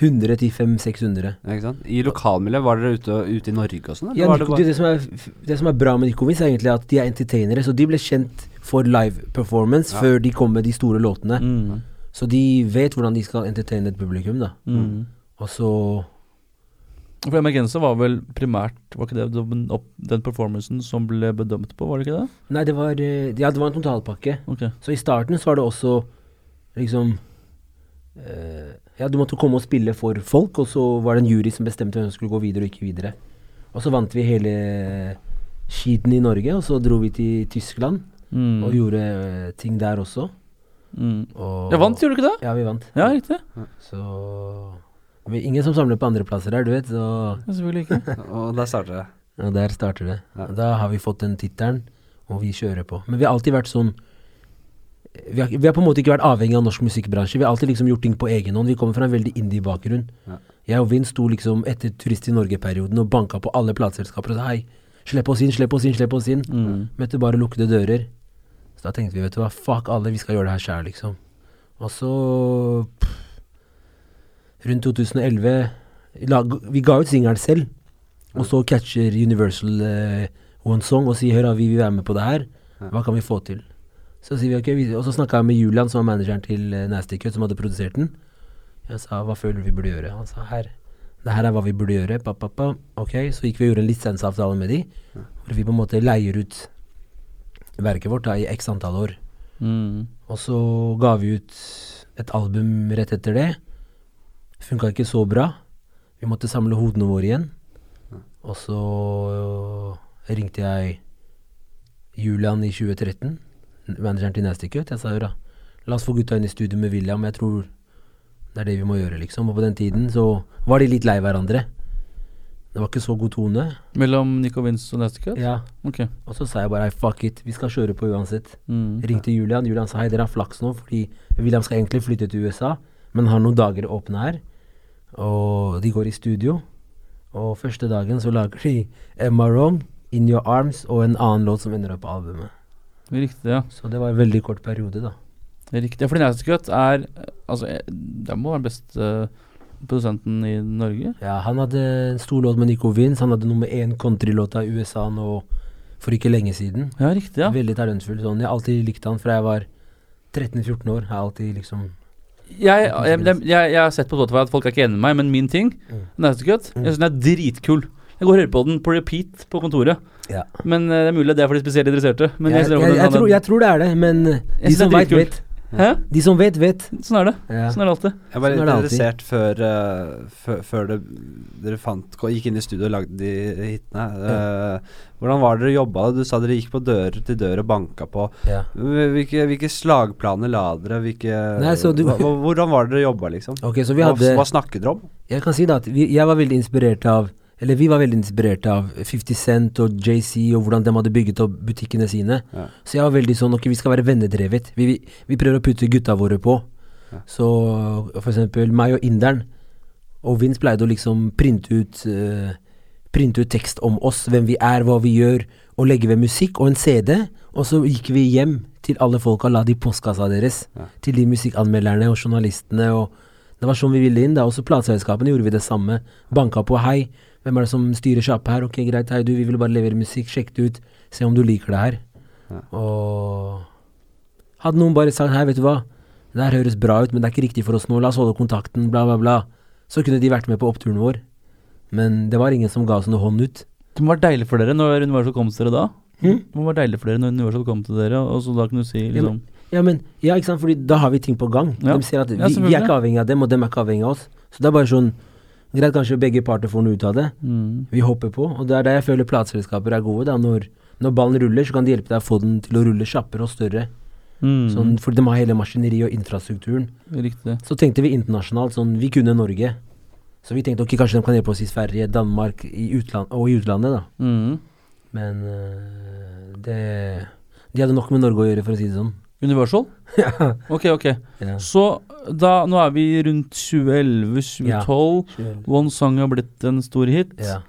100 til 500-600. Ja? I lokalmiljøet, var dere ute, ute i Norge og sånn? Ja, det bare- det, det, som er, det som er bra med Nico er egentlig at de er entertainere. Så de ble kjent for live performance Ja. før de kom med de store låtene. Mm. Så de vet hvordan de skal entertaine et publikum, da. Mm. Og så For Emergenza var vel primært Var ikke det den, performancen som ble bedømt på, var det ikke det? Nei, det var eh, Ja, det var en totalpakke. Okay. Så i starten så var det også liksom Ja, du måtte komme og spille for folk, og så var det en jury som bestemte hvem som skulle gå videre og ikke videre. Og så vant vi hele skiten i Norge, og så dro vi til Tyskland Mm. og gjorde eh, ting der også. Mm. Og ja, vant, gjorde du ikke det? Ja, vi vant. Ja, riktig. Så vi, Ingen som samler på andreplasser her, du vet. Så Ja, selvfølgelig ikke. Og der starter det. Og der starter det. Ja. Da har vi fått den tittelen, og vi kjører på. Men vi har alltid vært sånn vi har, vi har på en måte ikke vært avhengig av norsk musikkbransje. Vi har alltid liksom gjort ting på egen hånd. Vi kommer fra en veldig indie-bakgrunn. Ja. Jeg og Vin sto liksom etter Turist i Norge-perioden og banka på alle plateselskaper og sa hei, slipp oss inn, slipp oss inn, slipp oss inn. Mm. Møtte bare lukkede dører. Så da tenkte vi, vet du hva, fuck alle, vi skal gjøre det her sjæl, liksom. Og så pff, Rundt 2011 la, Vi ga ut singelen selv, og så catcher Universal eh, One Song og sier hør, vi vil være med på det her. Hva kan vi få til? Så sier vi ok, vi, og så snakka jeg med Julian, som var manageren til uh, Nasty Cut, som hadde produsert den. Jeg sa hva føler du vi burde gjøre? Han sa her. Det her er hva vi burde gjøre. Pa, pa, pa. Ok, så gikk vi og gjorde en lisensavtale med de, hvor vi på en måte leier ut verket vårt da, i x antall år. Mm. Og så ga vi ut et album rett etter det. Funka ikke så bra. Vi måtte samle hodene våre igjen. Og så ringte jeg Julian i 2013, manageren til Nasty Cut. Jeg sa hør da, la oss få gutta inn i studio med William. Jeg tror det er det vi må gjøre, liksom. Og på den tiden så var de litt lei hverandre. Det var ikke så god tone. Mellom Nico Vince og Nasty Cut? Ja. Ok. Og så sa jeg bare «Hey, fuck it, vi skal kjøre på uansett. Mm. Ringte Julian. Julian sa hei, dere har flaks nå, fordi William skal egentlig flytte til USA, men har noen dager åpne her. Og de går i studio. Og første dagen så lager de Emma Wrong, In Your Arms og en annen låt som ender opp på albumet. Riktig, ja. Så det var en veldig kort periode, da. Riktig. For Nasty Cut er eh, Altså, eh, det må være den beste produsenten i Norge. Ja, han hadde en stor låt med Nico Vince. Han hadde nummer én countrylåta i USA nå for ikke lenge siden. Ja, riktig, ja. Veldig talentfull. Sånn. Jeg har alltid likt han fra jeg var 13-14 år. Jeg har alltid liksom Jeg, jeg, jeg, jeg, har sett på Spotify at folk er ikke enig med meg, men min ting, Mm. Nasty Cut, Mm. jeg syns den er dritkul. Jeg går og hører på den på repeat på kontoret. Ja. Men eh, det er mulig det er for de spesielt interesserte. Men jeg, jeg, jeg, tror, jeg tror det er det, men de som veit, vet. Hæ? De som vet, vet. Sånn er det. Ja. Sånn er det alltid. Jeg var Sånn er interessert før, uh, før, det, dere fant, gikk inn i studio og lagde de hitene. Eh, hvordan var det dere jobba? Du sa dere gikk på dør til dør og banka på. Ja. Hvilke, hvilke slagplaner la dere? Hvilke, Nei, så du- hvordan var det dere jobba, liksom? Okay, så vi hva, hadde hva snakket dere om? Jeg kan si da at vi, jeg var veldig inspirert av Eller vi var veldig inspirert av 50 Cent og JC og hvordan de hadde bygget opp butikkene sine. Ja. Så jeg var veldig sånn Ok, vi skal være vennedrevet. Vi, vi, vi prøver å putte gutta våre på. Ja. Så for eksempel meg og inderen og Vince pleide å liksom printe ut uh, Printe ut tekst om oss, hvem vi er, hva vi gjør, og legge ved musikk og en CD. Og så gikk vi hjem til alle folka og la de i postkassa deres. Ja. Til de musikkanmelderne og journalistene. og Det var sånn vi ville inn. da Også plateselskapene gjorde vi det samme. Banka på 'hei, hvem er det som styrer sjappa her?' 'Ok, greit, hei du, vi vil bare levere musikk, sjekk det ut, se om du liker det her'. Ja. Og hadde noen bare sagt 'hei, vet du hva, det her høres bra ut, men det er ikke riktig for oss nå, la oss holde kontakten', bla, bla, bla, så kunne de vært med på oppturen vår. Men det var ingen som ga oss noe hånd ut. Det må være deilig for dere når Universal kom til dere da. Hm? Det må være deilig for dere når Universal kom til dere, og så da kunne du si liksom Ja, men Ja, ikke sant, Fordi da har vi ting på gang. Ja. De ser at vi, Ja, vi er ikke avhengig av dem, og dem er ikke avhengig av oss. Så det er bare sånn Greit, kanskje begge parter får noe ut av det. mm. Vi hopper på, og det er der jeg føler plateselskaper er gode. da Når, når ballen ruller, så kan de hjelpe deg å få den til å rulle kjappere og større. Mm. Sånn, for de har hele maskineriet og infrastrukturen. Riktig. Så tenkte vi internasjonalt. Sånn, vi kunne Norge. Så vi tenkte ok, kanskje de kan hjelpe oss i Sverige, Danmark i utland, og i utlandet, da. Mm. Men øh, det De hadde nok med Norge å gjøre, for å si det sånn. Universal? ja. Ok, ok. Ja. Så da, nå er vi rundt 2011-2012. One Song har blitt en stor hit. Ja.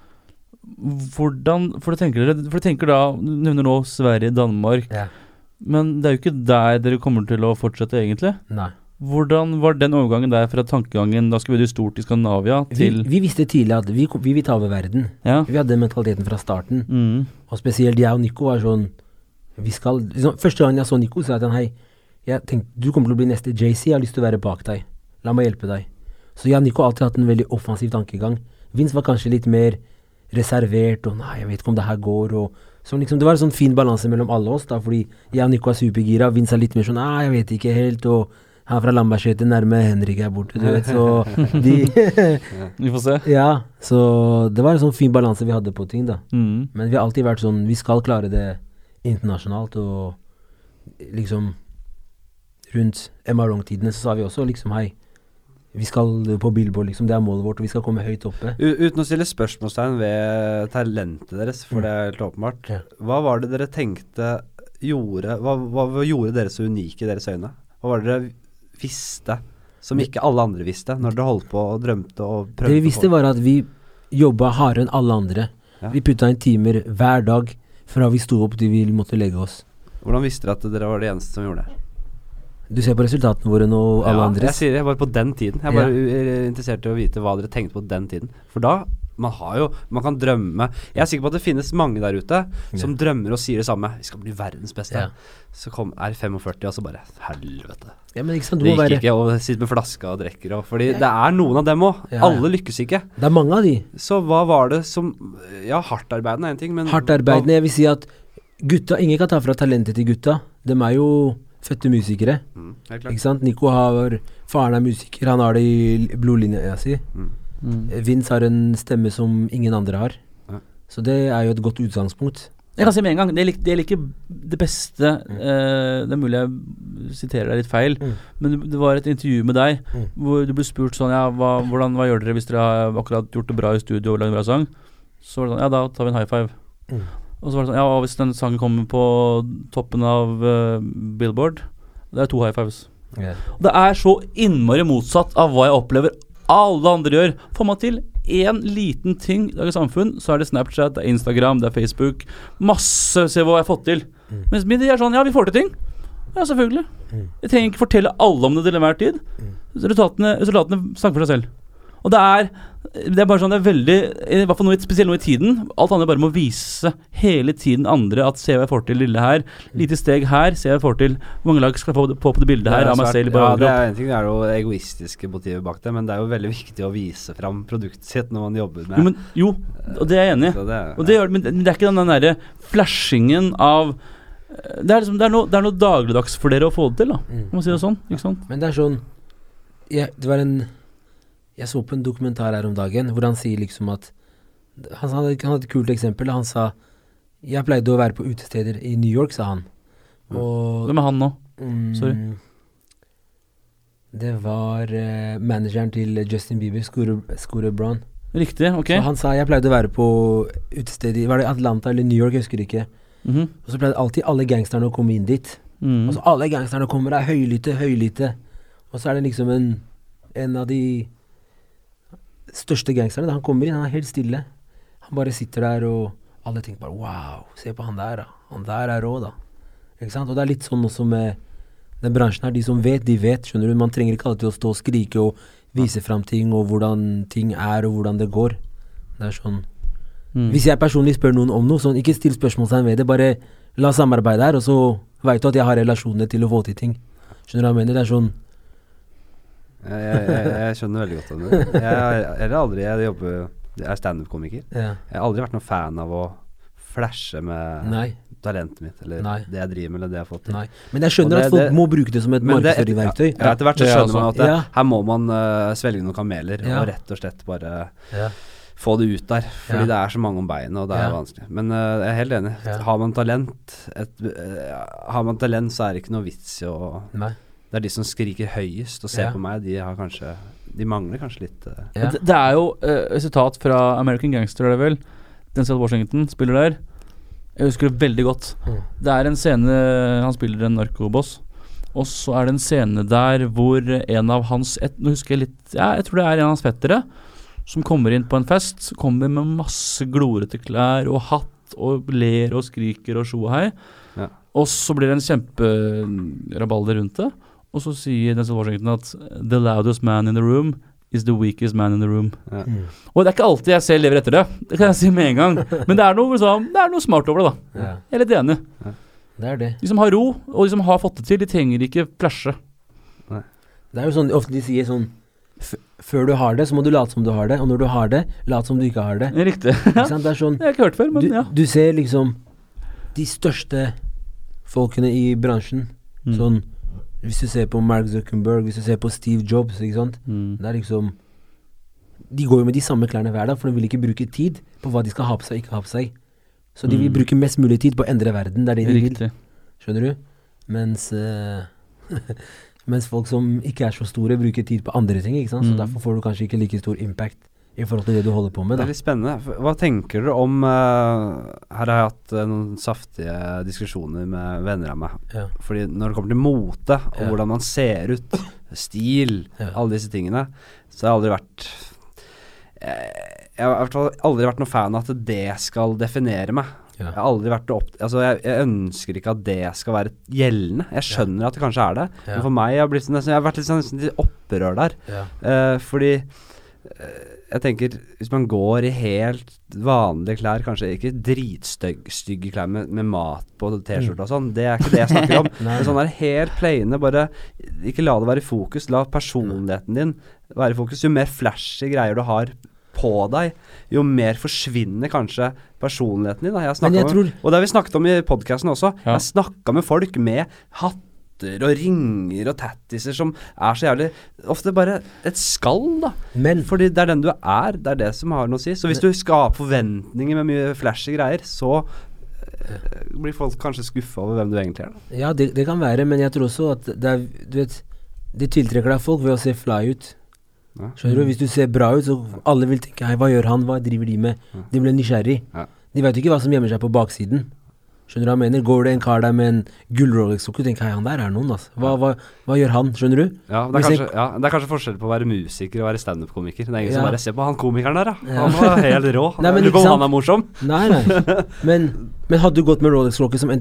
Hvordan For du tenker, dere, for tenker da Du nevner nå Sverige, Danmark. ja. Men det er jo ikke der dere kommer til å fortsette, egentlig. Nei. Hvordan var den overgangen der fra tankegangen Da skal vi gjøre stort i Skandinavia, til vi visste tidlig at vi, vi vil ta over verden. Ja. Vi hadde den mentaliteten fra starten. Mm. Og spesielt jeg og Nico var sånn vi skal, liksom, Første gang jeg så Nico, sa jeg til han hei, jeg tenkte du kommer til å bli neste JC, jeg har lyst til å være bak deg. La meg hjelpe deg. Så jeg og Nico har alltid hatt en veldig offensiv tankegang. Vince var kanskje litt mer reservert og nei, jeg vet ikke om det her går. og så liksom, Det var en sånn fin balanse mellom alle oss, da, fordi jeg og Nico er supergira. Vince er litt mer sånn nei, jeg vet ikke helt. og han fra Lambertseter nærme Henrik er borte, du vet. Så de Vi får se. Ja, så det var en sånn fin balanse vi hadde på ting, da. Mm. Men vi har alltid vært sånn Vi skal klare det internasjonalt, og liksom Rundt Emma Wrong-tidene så sa vi også liksom hei, vi skal på Billboard, liksom. Det er målet vårt, og vi skal komme høyt oppe. U uten å stille spørsmålstegn ved talentet deres, for Mm. det er helt åpenbart. Ja. Hva var det dere tenkte gjorde Hva, hva, gjorde dere så unike i deres øyne? Hva var det dere visste som ikke alle andre visste, når dere holdt på og drømte og prøvde? Det vi visste, var at vi jobba hardere enn alle andre. Ja. Vi putta inn timer hver dag fra vi sto opp til vi måtte legge oss. Hvordan visste dere at dere var de eneste som gjorde det? Du ser på resultatene våre nå, alle ja, andres. Jeg sier det jeg var på den tiden. Jeg er bare ja. interessert i å vite hva dere tenkte på den tiden. For da man har jo Man kan drømme Jeg er sikker på at det finnes mange der ute som drømmer og sier det samme. Vi skal bli verdens beste. Ja. Så kom, er 45, og så bare Helvete. Ja, men ikke sant, du Det gikk være ikke å sitte med flaska og drikke Fordi det er noen av dem òg. Ja, ja. Alle lykkes ikke. Det er mange av de. Så hva var det som Ja, hardtarbeidende er én ting, men Hardtarbeidende. Jeg vil si at gutta Ingen kan ta fra talentet til gutta. De er jo fødte musikere. mm, Ikke sant? Nico har Faren er musiker, han har det i blodlinja si. Mm. Mm. Vince har en stemme som ingen andre har. Ja. Så det er jo et godt utgangspunkt. Jeg kan si med en gang, det er, lik- det er ikke det beste eh, Det er mulig jeg siterer deg litt feil, Mm. men det- var et intervju med deg Mm. hvor du ble spurt sånn Ja, hva, hvordan, hva gjør dere hvis dere har akkurat gjort det bra i studio og lagd en bra sang? Så var det sånn Ja, da tar vi en high five. Mm. Og så var det sånn Ja, og hvis den sangen kommer på toppen av uh, Billboard Det er to high fives. Yeah. Og Det er så innmari motsatt av hva jeg opplever alle andre gjør. Får man til én liten ting i dagens samfunn, så er det Snapchat, det er Instagram, det er Facebook. Masse Se hva jeg har fått til. Mm. Mens de er sånn Ja, vi får til ting. Ja, selvfølgelig. Mm. Jeg trenger ikke fortelle alle om det til enhver tid. Mm. Resultatene, resultatene snakker for seg selv. Og det er det er bare sånn, det er veldig I hvert fall noe, i- spesielt nå i tiden. Alt annet bare må vise hele tiden andre at se hva jeg får til, lille her. Lite steg her, se hva jeg får til. Hvor mange lag skal jeg få på på det bildet her Det er av meg selv? Ja, det er en ting, det er jo egoistiske motivet bak det, men det er jo veldig viktig å vise fram produktet sitt når man jobber med Jo, men, jo, og det er jeg enig i. Ja. men det er ikke den den derre flashingen av eh, det er, liksom, det, er noe, det er noe dagligdags for dere å få det til, da. Mm. Må si det sånn. Ikke sant? Men det er sånn ja, Det var en Jeg så på en dokumentar her om dagen hvor han sier liksom at Han, han, hadde, et kult eksempel. Han sa Jeg pleide å være på utesteder i New York, sa han. Og Hvem er han nå? mm, Sorry. Det var uh, manageren til Justin Bieber, Scooter, Brown. Riktig, ok. Så han sa jeg pleide å være på utesteder, i Var det Atlanta eller New York, jeg husker ikke. Mhm. Og så pleide alltid alle gangsterne å komme inn dit. Mm. Og så alle gangsterne kommer er høylytte, høylytte. Og så er det liksom en En av de største gangsterne. Da han kommer inn, han er helt stille. Han bare sitter der, og alle tenker bare Wow, se på han der, da. Han der er rå, da. Ikke sant? Og det er litt sånn også med den bransjen her. De som vet, de vet. Skjønner du. Man trenger ikke alltid å stå og skrike og vise fram ting, og hvordan ting er, og hvordan det går. Det er sånn Mm. Hvis jeg personlig spør noen om noe, sånn ikke still spørsmålstegn ved det. Bare la samarbeide her, og så veit du at jeg har relasjoner til å få til ting. Skjønner du hva jeg mener? Det er sånn jeg, jeg, jeg, skjønner veldig godt om det. Jeg, jeg, aldri, jeg jobber Jeg er standup-komiker. ja. Jeg har aldri vært noen fan av å flashe med Nei. talentet mitt, eller Nei. det jeg driver med, eller det jeg har fått til. Nei. Men jeg skjønner det- at folk det- må bruke det som et markedsføringsverktøy. Ja, etter hvert så er skjønner man at det, Ja. her må man uh, svelge noen kameler Ja. og rett og slett bare Ja. få det ut der. Fordi Ja. det er så mange om beinet, og det er Ja. vanskelig. Men uh, jeg er helt enig. Ja. Har man talent et, uh, Har man talent, så er det ikke noe vits i å Nei. Det er de som skriker høyest og ser Ja. på meg, de har kanskje De mangler kanskje litt uh, Ja. Det, det er jo eh, et sitat fra American Gangster, er det vel. Denzel Washington spiller der. Jeg husker det veldig godt. Mm. Det er en scene Han spiller en narkoboss. Og så er det en scene der hvor en av hans et, Nå husker jeg litt Ja, jeg tror det er en av hans fettere som kommer inn på en fest. Kommer med masse glorete klær og hatt og ler og skriker og sjo og hei. Ja. Og så blir det en kjemperabalder rundt det. Og så sier Denzel Washington at The loudest man in the room is the weakest man in the room. ja. Mm. Og det er ikke alltid jeg selv lever etter det, det kan jeg si med en gang. Men det er noe, liksom, det er noe smart over det, da. Ja. Jeg er litt enig. Det er det. De som har ro, og de som har fått det til, de trenger ikke flashe. Det er jo sånn ofte de sier sånn f Før du har det, så må du late som du har det. Og når du har det, lat som du ikke har det. Riktig. Ikke? Det er sånn Det har jeg ikke hørt før, du, ja. du ser liksom de største folkene i bransjen. Mm. Sånn Hvis du ser på Mark Zuckerberg, hvis du ser på Steve Jobs, ikke sant. Mm. Det er liksom De går jo med de samme klærne hver dag, for de vil ikke bruke tid på hva de skal ha på seg og ikke ha på seg. Så de vil Mm. bruke mest mulig tid på å endre verden. Det er det de vil. Skjønner du? Mens uh, Mens folk som ikke er så store, bruker tid på andre ting. Ikke sant? Så Mm. derfor får du kanskje ikke like stor impact i forhold til det du holder på med. Det er litt spennende. Hva tenker dere om uh, Her har jeg hatt uh, noen saftige diskusjoner med venner av meg. Ja. Fordi når det kommer til mote, og Ja. hvordan man ser ut, stil, Ja. alle disse tingene, så har jeg aldri vært eh, Jeg har aldri vært noen fan av at det skal definere meg. Jeg har aldri vært opp... Altså, jeg, jeg ønsker ikke at det skal være gjeldende. Jeg skjønner at det kanskje er det, men for meg har jeg, blitt, jeg har vært litt sånn opprør der. Fordi jeg tenker Hvis man går i helt vanlige klær, kanskje ikke dritstygge klær med, med mat på T-skjorte og sånn, det er ikke det jeg snakker om. Men sånn der helt plaine, bare ikke la det være i fokus. La personligheten din være i fokus. Jo mer flashy greier du har på deg, jo mer forsvinner kanskje personligheten din. Da. Jeg har jeg tror om, og det har vi snakket om i podkasten også. Ja. Jeg har snakka med folk med hatter og ringer og tattiser som er så jævlig Ofte bare et skall, da. Men Fordi det er den du er. Det er det som har noe å si. Så hvis du skaper forventninger med mye flashy greier, så eh, blir folk kanskje skuffa over hvem du egentlig er. Da. Ja, det, det kan være, men jeg tror også at det er Du vet, det tiltrekker deg folk ved å se fly ut. Ja. Skjønner du? Hvis du ser bra ut, så alle vil tenke Hei, hva gjør han? Hva driver de med? Ja. De blir nysgjerrig. Ja. De vet ikke hva som gjemmer seg på baksiden. Skjønner du hva jeg mener? Går det en kar der med en gull Rolex-klokke, tenker hei, han der er noen, altså. Hva, hva, hva gjør han? Skjønner du? Ja, det, er kanskje, ja, det er kanskje forskjell på å være musiker og være standup-komiker. Det er ingen som bare ser på han komikeren der, da. Ja. Han var helt rå. Nei, men Lurer ikke sant? han er morsom. Nei, nei. Men, men hadde du gått med Rolex-klokke som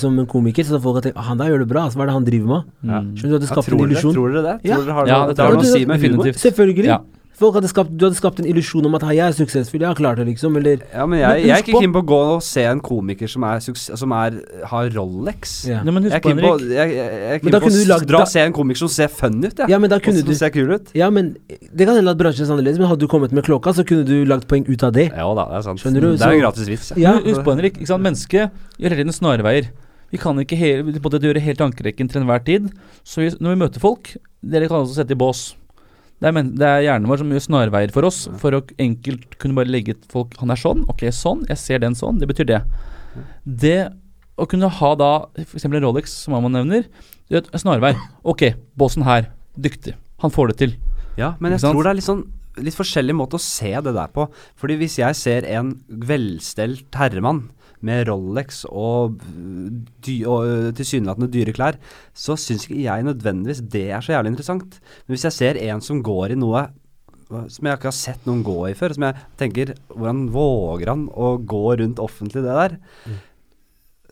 som en komiker, så hadde folk tenkt han der gjør det bra, altså. Hva er det han driver med? Mm. Skjønner du at det Ja, skaper tror, en illusjon? tror dere det? Ja. Tror dere har, Ja, noe- det har noe å si med humor? Definitivt. Selvfølgelig. Folk hadde skapt, du hadde skapt en illusjon om at jeg er suksessfull, jeg har klart det, liksom. Eller Ja, men jeg, Men jeg er ikke på- keen på å gå og se en komiker som, er, suks- som er, har Rolex. ja. Nei, men husk på, Henrik. jeg, jeg, jeg er keen på å dra og se en komiker som ser fun ut, jeg. ja, men da Og som du ser kul ut. Ja, men det kan hende at bransjen er annerledes, men hadde du kommet med klokka, så kunne du lagd poeng ut av det. Ja da, det er sant. Skjønner du? Det er en gratis vits. Ja. Husk på, Henrik. Ikke sant? Mennesket gjør hele tiden snarveier. Vi kan ikke hele, på gjøre helt ankerekken til enhver tid. Så vi, når vi møter folk Dere kan også sette i bås. Det er, men, det er hjernen vår som gjør snarveier for oss, for å enkelt kunne bare legge folk Han er sånn, ok, sånn, jeg ser den sånn, det betyr det. Det å kunne ha da f.eks. en Rolex, som man nevner, det er snarvei. Ok, båsen her, dyktig. Han får det til. Ja, men jeg tror det er litt sånn litt forskjellig måte å se det der på. Fordi hvis jeg ser en velstelt herremann med Rolex og, dy og øh, tilsynelatende dyre klær, så syns ikke jeg nødvendigvis det er så jævlig interessant. Men hvis jeg ser en som går i noe som jeg ikke har sett noen gå i før, som jeg tenker Hvordan våger han å gå rundt offentlig det der?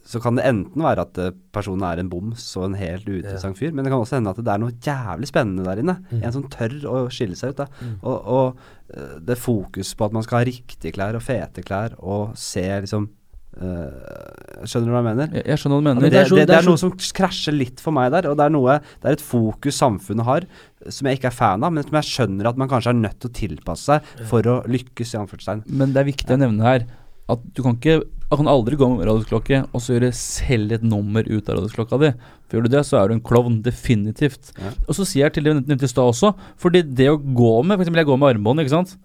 Så kan det enten være at eh, personen er en boms og en helt uinteressant fyr, men det kan også hende at det er noe jævlig spennende der inne. Mm. En som tør å skille seg ut. da. Mm. Og, og eh, det fokus på at man skal ha riktige klær og fete klær og se liksom eh, Skjønner du hva jeg mener? Jeg, jeg skjønner hva du mener. det, det er det, det det er noe som krasjer litt for meg der, og det er noe Det er et fokus samfunnet har som jeg ikke er fan av, men som jeg skjønner at man kanskje er nødt til å tilpasse seg for å lykkes, i anførselstegn. Men det er viktig å nevne her at du kan ikke Du kan aldri gå med radioklokke og så gjøre selv et nummer ut av radioklokka di. For gjør du det, så er du en klovn. Definitivt. Ja. Og så sier jeg til det jeg nevnte i stad også, fordi det å gå med For eksempel jeg går med armbånd, ikke sant.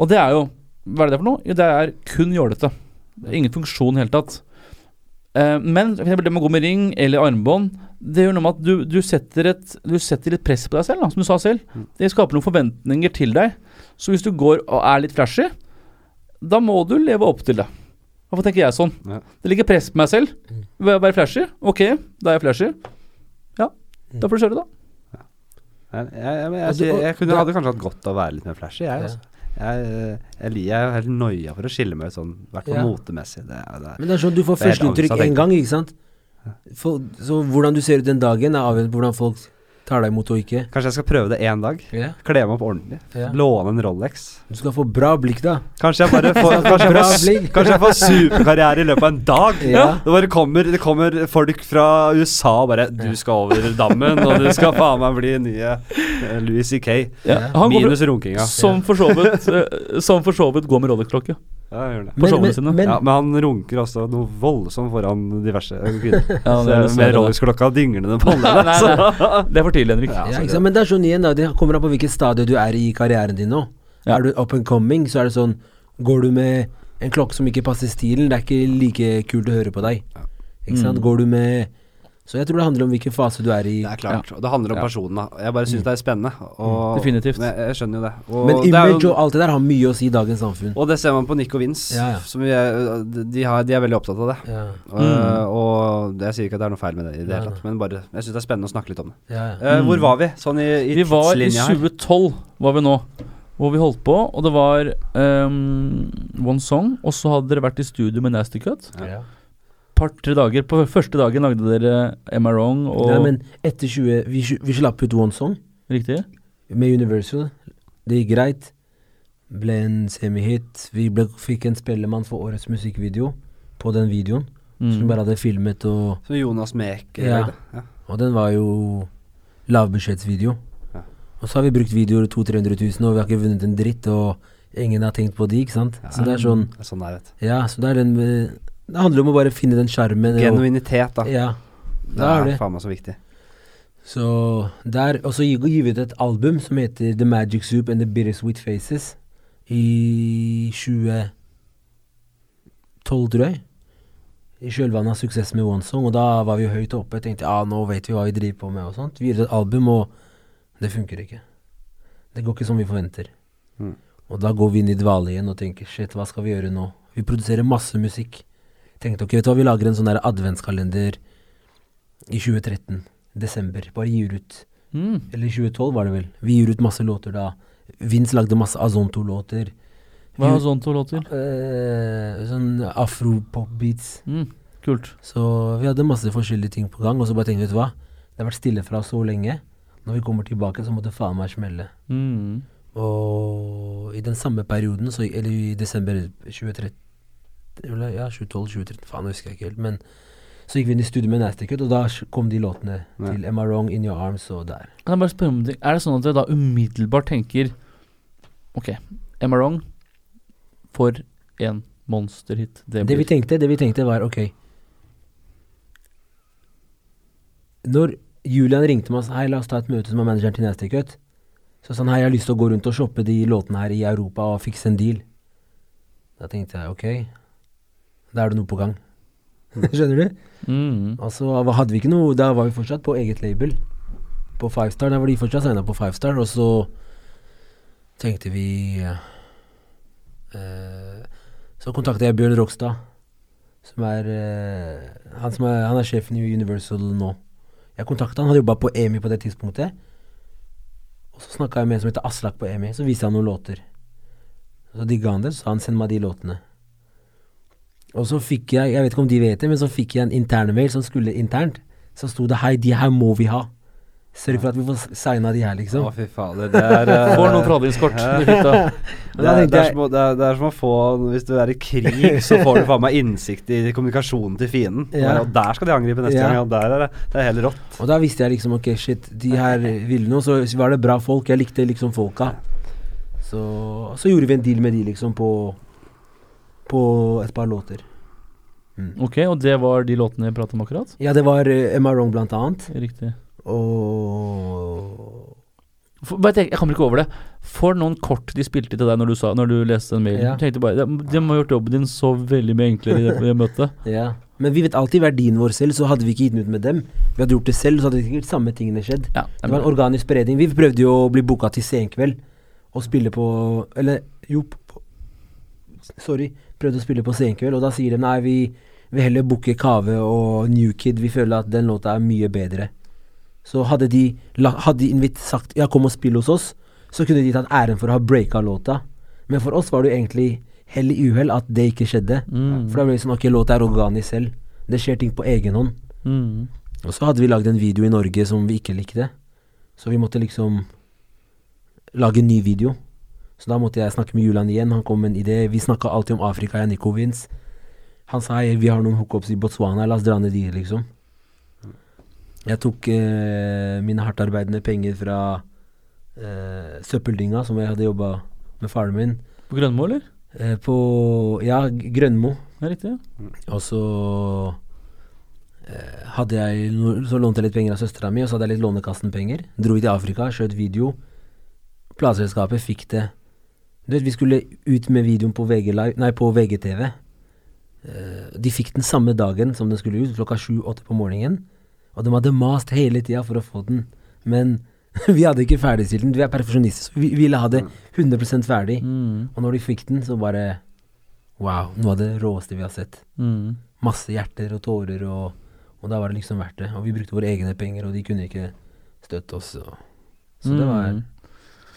Og det er jo Hva er det for noe? Jo, det er kun jålete. Ingen funksjon i det hele tatt. Eh, men for det med å gå med ring eller armbånd, det gjør noe med at du, du, setter et, du setter litt press på deg selv, da, som du sa selv. Mm. Det skaper noen forventninger til deg. Så hvis du går og er litt flashy, da må du leve opp til det. Hvorfor tenker jeg sånn? Ja. Det ligger press på meg selv. Mm. Vil jeg være flashy? Ok, da er jeg flashy. Ja, Mm. da får du kjøre, da. Jeg, jeg, jeg, jeg, Altså, jeg, kunne, hadde kanskje hatt godt av å være litt mer flashy, jeg. Ja. Altså. Jeg, jeg, jeg er helt noia for å skille meg ut sånn, i hvert fall Ja. motemessig. Det, det, Men det er sånn du får førsteinntrykk én gang, ikke sant? For, så hvordan du ser ut den dagen, er avhengig på hvordan folk tar deg imot og ikke. kanskje jeg skal prøve det én dag. Yeah. Kle meg opp ordentlig. Yeah. Låne en Rolex. Du skal få bra blikk, da. Kanskje jeg bare får, kanskje jeg får, kanskje jeg får superkarriere i løpet av en dag. Ja. Det bare kommer, det kommer folk fra USA og bare 'Du skal over dammen, og du skal faen meg bli nye eh, Louis C.K.' Ja. Minus runkinga. som for så vidt eh, Som for så vidt går med rolleklokke. Ja, jeg gjør det. På showene men, sine. men, ja, men han runker altså noe voldsomt foran diverse kvinner. Ja, det er Så med. Rolex-klokka dinglende på nei. Det er for tidlig, Henrik. Ja, ja, ikke sant? men det er sånn igjen, da. Det kommer an på hvilket stadie du er i karrieren din nå. Ja. Er du up and coming, så er det sånn Går du med en klokke som ikke passer stilen, det er ikke like kult å høre på deg. Ja. Ikke sant? Mm. Går du med Så jeg tror det handler om hvilken fase du er i. Det er klart. Og det handler om Ja. personen. da. Jeg bare syns det er spennende. Og, Definitivt. Jeg, jeg skjønner jo det. Og Men det er image jo, og alt det der har mye å si i dagens samfunn. og det ser man på Nick og Vince. Ja, ja. Som vi er, de, har, de er veldig opptatt av det. Ja, Og, Mm. og jeg sier ikke at det er noe feil med det i det hele tatt, men bare jeg syns det er spennende å snakke litt om det. ja, ja. Eh, Mm. Hvor var vi sånn i, i Vi var i 2012, var vi nå. Hvor vi holdt på, og det var um, One Song. Og så hadde dere vært i studio med Nasty Cut. Ja. Par-tre dager. På første dagen lagde dere Am I Wrong og Nei, men etter 20 Vi, vi slapp ut One Song Riktig? med Universal. Det gikk greit. Ble en semihit. Vi ble, fikk en Spellemann for årets musikkvideo på den videoen. Som vi Mm. bare hadde filmet, og, Som Jonas Mek eh, Ja. Ja. og den var jo lavbudsjettsvideo. Ja. Og så har vi brukt videoer 200 000-300 000, og vi har ikke vunnet en dritt, og ingen har tenkt på de, ikke sant. Ja. Så det er sånn Det er sånn det er, vet. Ja, så det er den med Det handler om å bare finne den sjarmen. Genuinitet, da. Ja. Det er det. faen meg så viktig. Så der Og så gir vi ut et album som heter The Magic Soup and The Bittersweet Faces i 2012, tror jeg. I kjølvannet av suksess med One Song, og da var vi jo høyt oppe. Tenkte ja, nå vet vi hva vi driver på med og sånt. Vi gir ut et album, og det funker ikke. Det går ikke som vi forventer. Mm. Og da går vi inn i dvale igjen og tenker shit, hva skal vi gjøre nå? Vi produserer masse musikk. Tenkte ok, vet du hva, vi lager en sånn der adventskalender i 2013. Desember. Bare gir ut. Mm. Eller i 2012 var det vel. Vi gir ut masse låter da. Vince lagde masse Azonto-låter. Hva er Azonto-låter? Uh, sånn afro-pop-beats. Mm. Kult. Så vi hadde masse forskjellige ting på gang, og så bare tenkte vi, vet du hva, det har vært stille fra så lenge. Når vi kommer tilbake, så må det faen meg smelle. Mm. Og i den samme perioden, så, eller i desember 2013 eller Ja, 2012-2013, faen, jeg husker ikke helt. Men så gikk vi inn i studio med Nasty Cut, og da kom de låtene Ja. til Am I Wrong, In Your Arms og der. Kan jeg bare spørre om ting? Er det sånn at dere da umiddelbart tenker Ok, Am I Wrong for en monsterhit? Det Det vi tenkte, det vi tenkte var ok Når Julian ringte meg og sa hei, la oss ta et møte som er manageren til Nasty Cut, så sa han hei, jeg har lyst til å gå rundt og shoppe de låtene her i Europa og fikse en deal. Da tenkte jeg ok, da er det noe på gang. Skjønner du? mm. Altså hadde vi ikke noe Da var vi fortsatt på eget label. På Five Star. Da var de fortsatt signa på Five Star, og så tenkte vi eh, Så kontakta jeg Bjørn Rokstad, som er eh, han, som er han er sjefen i Universal nå. Jeg kontakta han, hadde jobba på EMI på det tidspunktet. Og så snakka jeg med en som heter Aslak på EMI, så viste han noen låter. Så digga han det, så sa han send meg de låtene. Og så fikk jeg, jeg vet ikke om de vet det, men så fikk jeg en internmail som skulle internt. Så sto det hei, de her må vi ha. Sørg for at vi får signa de her, liksom. Å, fy fader. Det er uh, Får noen forhandlingskort i. Det er, det, er som, det, er, det er som å få Hvis du er i krig, så får du faen meg innsikt i kommunikasjonen til fienden. Ja. Og der skal de angripe neste Ja. gang. Og der er det, det er helt rått. Og da visste jeg liksom ok, shit, de her ville noe. Så var det bra folk. Jeg likte liksom folka. Så, så gjorde vi en deal med de, liksom, på På et par låter. Ok, og det var de låtene jeg pratet om akkurat? Ja, det var uh, Am I Wrong, blant annet. Riktig. Og For, jeg, jeg kommer ikke over det. For noen kort de spilte til deg når du, sa, når du leste den mailen. Ja. Tenkte bare, de, de har gjort jobben din så veldig mye enklere i det, det møtet. Ja. Men vi vet alltid verdien vår selv, så hadde vi ikke gitt den ut med dem. Vi hadde gjort det selv, så hadde sikkert samme tingene skjedd. Ja, Det var en organisk spredning. Vi prøvde jo å bli booka til Senkveld og spille på Eller jo, på, sorry. Prøvde å spille på Senkveld, og da sier de nei, vi vil heller booke Kave og New Kid. Vi føler at den låta er mye bedre. Så hadde de, hadde de sagt ja, kom og spill hos oss, så kunne de tatt æren for å ha breaka låta. Men for oss var det jo egentlig hell i uhell at det ikke skjedde. Mm. For da ble det sånn ok, låta er organisk selv. Det skjer ting på egen hånd. Mm. Og så hadde vi lagd en video i Norge som vi ikke likte. Så vi måtte liksom lage en ny video. Så da måtte jeg snakke med Julian igjen. Han kom med en idé. Vi snakka alltid om Afrika, jeg Nikovins. Han sa vi har noen hookups i Botswana, la oss dra ned dit, liksom. Jeg tok eh, mine hardtarbeidende penger fra eh, søppeldynga, som jeg hadde jobba med faren min. På Grønmo, eller? Eh, på ja, Grønmo. Ja, riktig. Og så eh, hadde jeg Så lånte jeg litt penger av søstera mi, og så hadde jeg litt Lånekassen-penger. Dro vi til Afrika, skjøt video. Plateselskapet fikk det Du vet, vi skulle ut med videoen på, VG Live, nei, på VGTV. Eh, de fikk den samme dagen som den skulle ut, klokka sju-åtte på morgenen. Og de hadde mast hele tida for å få den. Men vi hadde ikke ferdigstilt den. Vi er perfeksjonister, så vi ville ha det 100 ferdig. Mm. Og når de fikk den, så bare Wow, noe av det råeste vi har sett. Mm. Masse hjerter og tårer, og, og da var det liksom verdt det. Og vi brukte våre egne penger, og de kunne ikke støtte oss. Og, så det var Mm.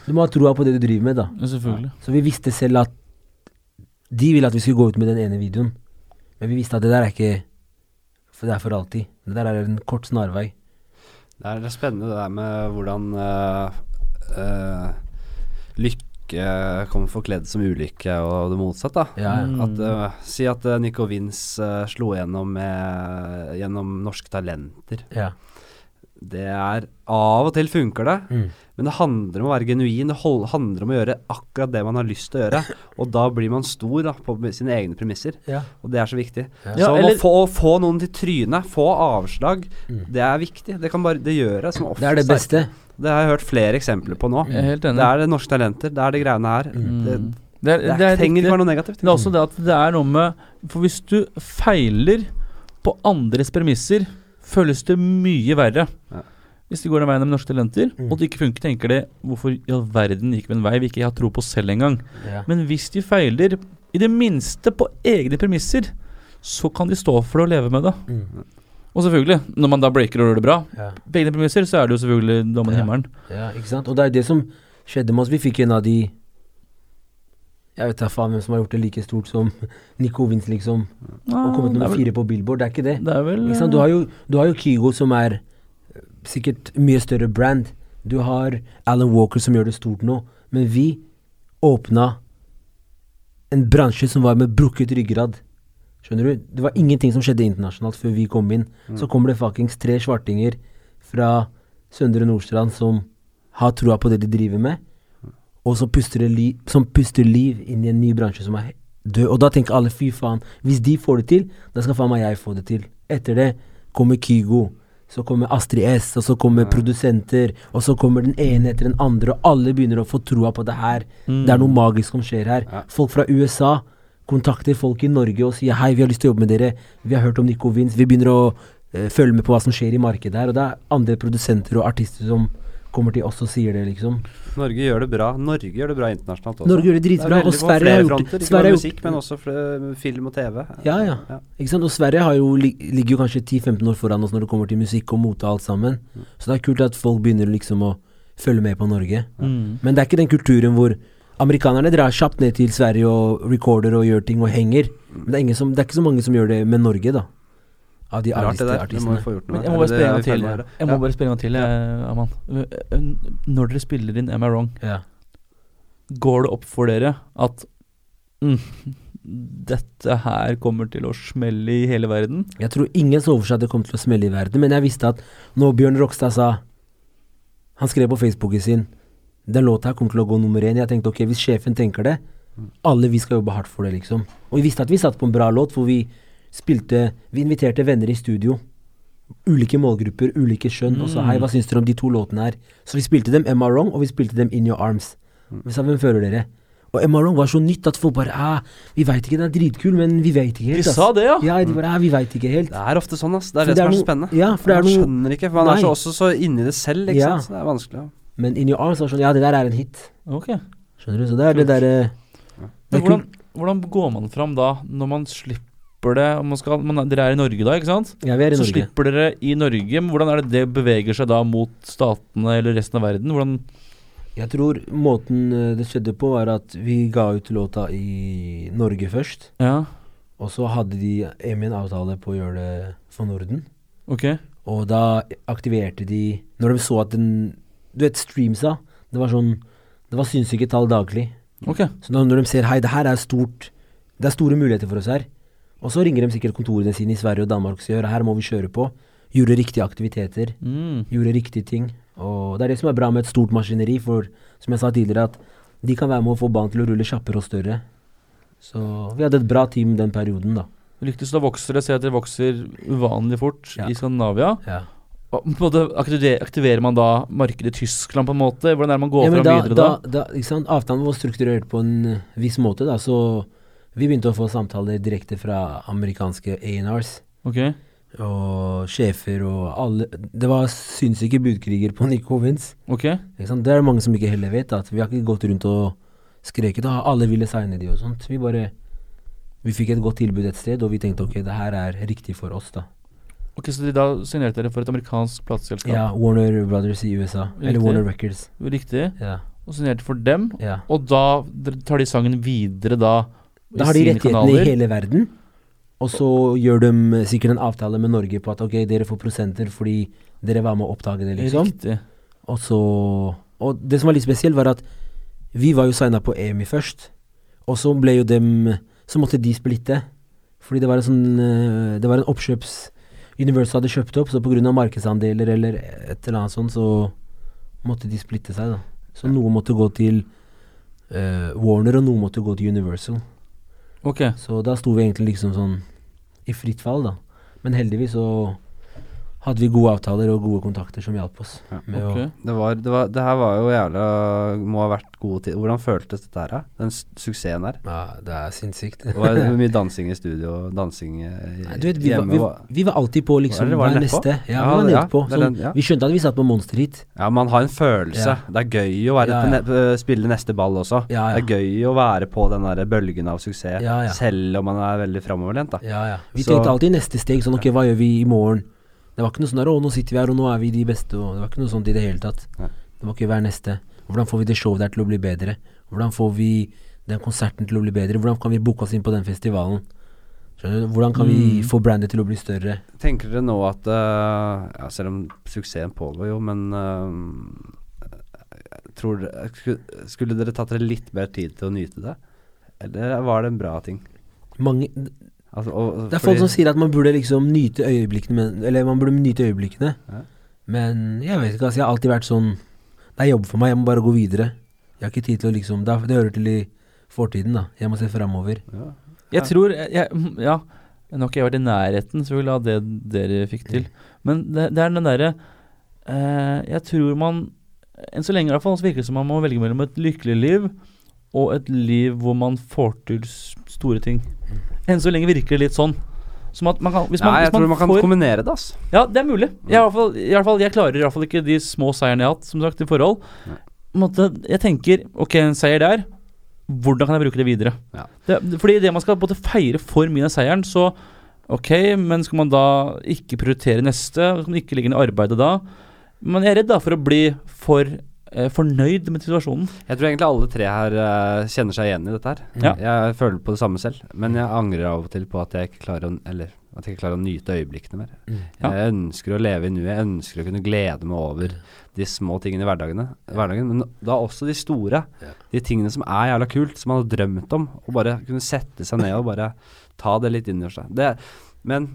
Du må ha troa på det du driver med, da. Ja, selvfølgelig. Så vi visste selv at de ville at vi skulle gå ut med den ene videoen. Men vi visste at det der er ikke For det er for alltid. Det der er en kort snarvei. Det er, spennende det der med hvordan eh, eh, lykke kommer forkledd som ulykke, og det motsatte. Ja, ja. At, eh, si at uh, Nico Vince slo gjennom med, gjennom Norske Talenter. ja. Det er Av og til funker det, Mm. Men det handler om å være genuin. Det handler om å gjøre akkurat det man har lyst til å gjøre. Og da blir man stor da, på sine egne premisser. ja. Og det er så viktig. Ja. Ja, så eller- å få, få noen til trynet, få avslag, Mm. det er viktig. Det kan bare det gjør jeg som Det er det beste. Det har jeg hørt flere eksempler på nå. Jeg er helt enig. Det er det norske talenter. Det er de greiene her. Mm. Det, Det, er, det, det er trenger ikke være noe negativt. Det er også det at det er noe med For hvis du feiler på andres premisser, føles det mye verre. Ja. Hvis de går den veien med norske talenter, Mm. og det ikke funker, tenker de hvorfor i all verden gikk vi en vei vi ikke har tro på selv engang. Ja. Men hvis de feiler, i det minste på egne premisser, så kan de stå for det og leve med det. Mm. Og selvfølgelig, når man da breaker og gjør det bra, Ja. på egne premisser, så er det jo selvfølgelig dommen i Ja. himmelen. ja, ikke sant. Og det er det som skjedde med oss. Vi fikk en av de Jeg vet da faen hvem som har gjort det like stort som Nico Vince, liksom. Og kommet nummer er vel, fire på Billboard. Det er ikke det. det er vel? Du, har jo, du har jo Kygo, som er sikkert mye større brand. Du har Alan Walker, som gjør det stort nå. Men vi åpna en bransje som var med brukket ryggrad. Skjønner du? Det var ingenting som skjedde internasjonalt før vi kom inn. Så kommer det fuckings tre svartinger fra Søndre Nordstrand som har troa på det de driver med, og som puster, det li som puster liv inn i en ny bransje som er død. Og da tenker alle fy faen, hvis de får det til, da skal faen meg jeg få det til. Etter det kommer Kygo. Så kommer Astrid S, og så kommer produsenter, og så kommer den ene etter den andre, og alle begynner å få troa på det her. Det er noe magisk som skjer her. Folk fra USA kontakter folk i Norge og sier hei, vi har lyst til å jobbe med dere, vi har hørt om Nico Vince, vi begynner å eh, følge med på hva som skjer i markedet her, og det er andre produsenter og artister som kommer til oss og sier det, liksom. Norge gjør det bra. Norge gjør det bra internasjonalt også. Norge gjør det dritbra, det og Sverige har gjort fronter, Ikke Sverige bare har gjort- musikk, men også film og TV. Ja, ja. Ikke sant? Og Sverige har jo, ligger jo kanskje 10-15 år foran oss når det kommer til musikk og mote og alt sammen. Så det er kult at folk begynner liksom å følge med på Norge. Mm. Men det er ikke den kulturen hvor amerikanerne drar kjapt ned til Sverige og recorder og gjør ting og henger. Men det er, ingen som, det er ikke så mange som gjør det med Norge, da. Av de Rart det der. Det må vi få gjort noe Men med. jeg må bare spørre en gang vi til. Jeg må bare spørre en gang til, eh, Aman. Eh, Når dere spiller inn Am I Wrong, Ja. går det opp for dere at mm, dette her kommer til å smelle i hele verden? Jeg tror ingen så for seg at det kom til å smelle i verden, men jeg visste at når Bjørn Rokstad sa Han skrev på Facebooken sin Den låta her kommer til å gå nummer én. Jeg tenkte ok, hvis sjefen tenker det, alle vi skal jobbe hardt for det, liksom. Og vi visste at vi satt på en bra låt, for vi spilte Vi inviterte venner i studio. Ulike målgrupper, ulike skjønn, og sa hei, hva syns dere om de to låtene her? Så vi spilte dem Am I Wrong, og vi spilte dem In Your Arms. Vi sa hvem føler dere? Og Am I Wrong var så nytt at folk bare ah, Vi veit ikke, den er dritkul, men vi veit ikke De helt. ass." sa det, ja! Ja, de bare ah, vi veit ikke helt. Det er ofte sånn, ass. Det er For det, det er som er så spennende. ja, for det er man noe- skjønner ikke, for man er så også så inni det selv, ikke Ja. sant. Så det er vanskelig. Ja. Men In Your Arms var sånn Ja, det der er en hit. Ok. Skjønner du? Så det er det derre Men er hvordan, hvordan går man fram da, når man slipper det og man skal, man, er- Dere er i Norge da, ikke sant? Ja, vi er i Så Norge. slipper dere i Norge. Men hvordan er det det beveger seg da mot statene eller resten av verden? Hvordan Jeg tror måten eh, det skjedde på, var at vi ga ut låta i Norge først. Ja, Og så hadde de Emin avtale på å gjøre det for Norden. ok. Og da aktiverte de Når de så at den Du vet, streamsa. Det var sånn Det var sinnssyke tall daglig. Ok. Så når de ser hei, det her er stort Det er store muligheter for oss her. Og så ringer de sikkert kontorene sine i Sverige og Danmark og sier her må vi kjøre på. Gjorde riktige aktiviteter. Mm. Gjorde riktige ting. Og det er det som er bra med et stort maskineri, for som jeg sa tidligere, at de kan være med å få banen til å rulle kjappere og større. Så vi hadde et bra team den perioden, da. Lyktes så å vokse, det. Ser at dere vokser uvanlig fort Ja. i Skandinavia. Ja. Aktiverer, man da markedet i Tyskland på en måte? Hvordan er det man går Ja, fram da, videre da, da? da? Avtalen var strukturert på en viss måte, da, så vi begynte å få samtaler direkte fra amerikanske A&Rs. Ok. Og sjefer og alle Det var sinnssyke budkriger på Nico Vince. Ok. Det er det mange som ikke heller vet. At vi har ikke gått rundt og skreket. og Alle ville signe de og sånt. Vi bare Vi fikk et godt tilbud et sted, og vi tenkte ok, det her er riktig for oss, da. Ok, Så de da signerte dere for et amerikansk plateselskap? Ja, Warner Brothers i USA. Eller Warner Records. Riktig. Ja. Og signerte for dem. ja. Og da tar de sangen videre da Da har de rettighetene rettighetene i hele verden. Og så gjør de sikkert en avtale med Norge på at ok, dere får prosenter fordi dere var med å oppdage det, liksom. Riktig. Og så Og det som var litt spesielt, var at vi var jo signa på EMI først. Og så ble jo dem Så måtte de splitte. Fordi det var en sånn eh, Det var en oppkjøps Universal hadde kjøpt opp, så pga. markedsandeler eller et eller annet sånt, så måtte de splitte seg, da. Så noe måtte gå til uh, Warner, og noe måtte gå til Universal. Ok. Så da sto vi egentlig liksom sånn i fritt fall, da. Men heldigvis så hadde vi gode avtaler og gode kontakter som hjalp oss. Ja, med ok. å, Det, var, det, var, det her var jo jævla Må ha vært gode tid. Hvordan føltes dette her. Den suksessen her? ja, det er sinnssykt. Det var mye dansing i studio, dansing i- Nei, du vet, vi var, hjemme. vi, var- vi var alltid på liksom Hva var er neste? Ja, Ja, vi var ja, nedpå. er Sånn, den- ja. Vi skjønte at vi satt på Monster Hit. Ja, man har en følelse. Ja. Det er gøy å være Ja, på ne øh, spille neste ball også. Ja, ja. Det er gøy å være på den der bølgen av suksess, Ja, ja. selv om man er veldig framoverlent. Ja, ja. Vi Så- tenkte alltid neste steg. Sånn, ok, hva gjør vi i morgen? Det var ikke noe sånn der, å, nå sitter vi her, og nå er vi de beste, og det var ikke noe sånt i det hele tatt. Nei. Det var ikke hva er neste? Hvordan får vi det showet der til å bli bedre? Hvordan får vi den konserten til å bli bedre? Hvordan kan vi booke oss inn på den festivalen? Hvordan kan vi Mm. få brandet til å bli større? Tenker dere nå at uh, ja, Selv om suksessen pågår jo, men uh, tror Skulle dere tatt dere litt mer tid til å nyte det? Eller var det en bra ting? Mange, Altså, og, det er folk som sier at man burde liksom nyte øyeblikkene men, Eller man burde nyte øyeblikkene. Ja. Men jeg vet ikke, altså. Jeg har alltid vært sånn Det er jobb for meg, jeg må bare gå videre. Jeg har ikke tid til å liksom Det, det hører til i fortiden, da. Jeg må se framover. ja. Jeg tror jeg, jeg, Ja, nå har ikke jeg vært i nærheten selvfølgelig av det dere fikk til. Men det, det er den derre eh, Jeg tror man Enn så lenge i hvert fall så virker det som man må velge mellom et lykkelig liv og et liv hvor man får til store ting. Enn så lenge virker det litt sånn. Som at man kan Hvis man, Nei, jeg hvis tror man kan får, kombinere det, altså. Ja, det er mulig. Jeg, er i hvert fall, i hvert fall, jeg klarer i hvert fall ikke de små seierne jeg har hatt, som sagt, i forhold. Måte, jeg tenker ok, en seier der. Hvordan kan jeg bruke det videre? Ja. Det, fordi det man skal både feire for mye av seieren, så ok, men skal man da ikke prioritere neste? Skal man ikke ligge i arbeidet da? Men jeg er redd da for å bli for fornøyd med situasjonen. Jeg tror egentlig alle tre her eh, kjenner seg igjen i dette her. Ja. Jeg føler på det samme selv, men jeg angrer av og til på at jeg ikke klarer å Eller at jeg ikke klarer å nyte øyeblikkene mer. Mm. Ja. Jeg ønsker å leve i nuet. Jeg ønsker å kunne glede meg over de små tingene i hverdagene, hverdagen, men da også de store. Ja. De tingene som er jævla kult, som man har drømt om. Å bare kunne sette seg ned og bare ta det litt inn i seg. Det, men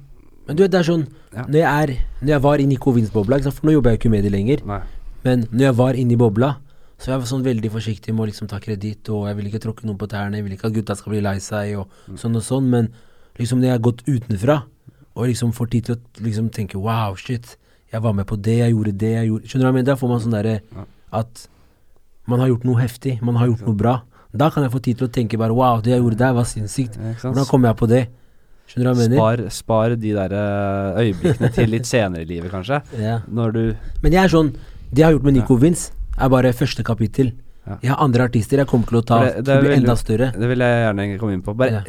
Men du vet, det er sånn Ja. Når jeg er Når jeg var i i Vins-bobla for nå jobber jeg jo ikke med det lenger, Nei. Men når jeg var inne i bobla, så jeg var sånn veldig forsiktig med å liksom ta kreditt, og jeg vil ikke tråkke noen på tærne, jeg vil ikke at gutta skal bli lei seg, og Mm. sånn og sånn, men liksom når jeg har gått utenfra, og liksom får tid til å liksom tenke wow, shit, jeg var med på det, jeg gjorde det, jeg gjorde Skjønner du hva jeg mener? Da får man sånn derre at man har gjort noe heftig, man har gjort noe bra. Da kan jeg få tid til å tenke bare wow, det jeg gjorde der var sinnssykt. Hvordan kom jeg på det? Skjønner du hva jeg mener? Spar, spar de der eh, øyeblikkene til litt senere i livet, kanskje. Ja. Når du Men jeg er sånn Det jeg har gjort med Ja. Nico Vince, er bare første kapittel. Ja. Jeg har andre artister jeg kommer til å ta det- det til er bli enda større. Det vil jeg gjerne komme inn på. Bare Ja.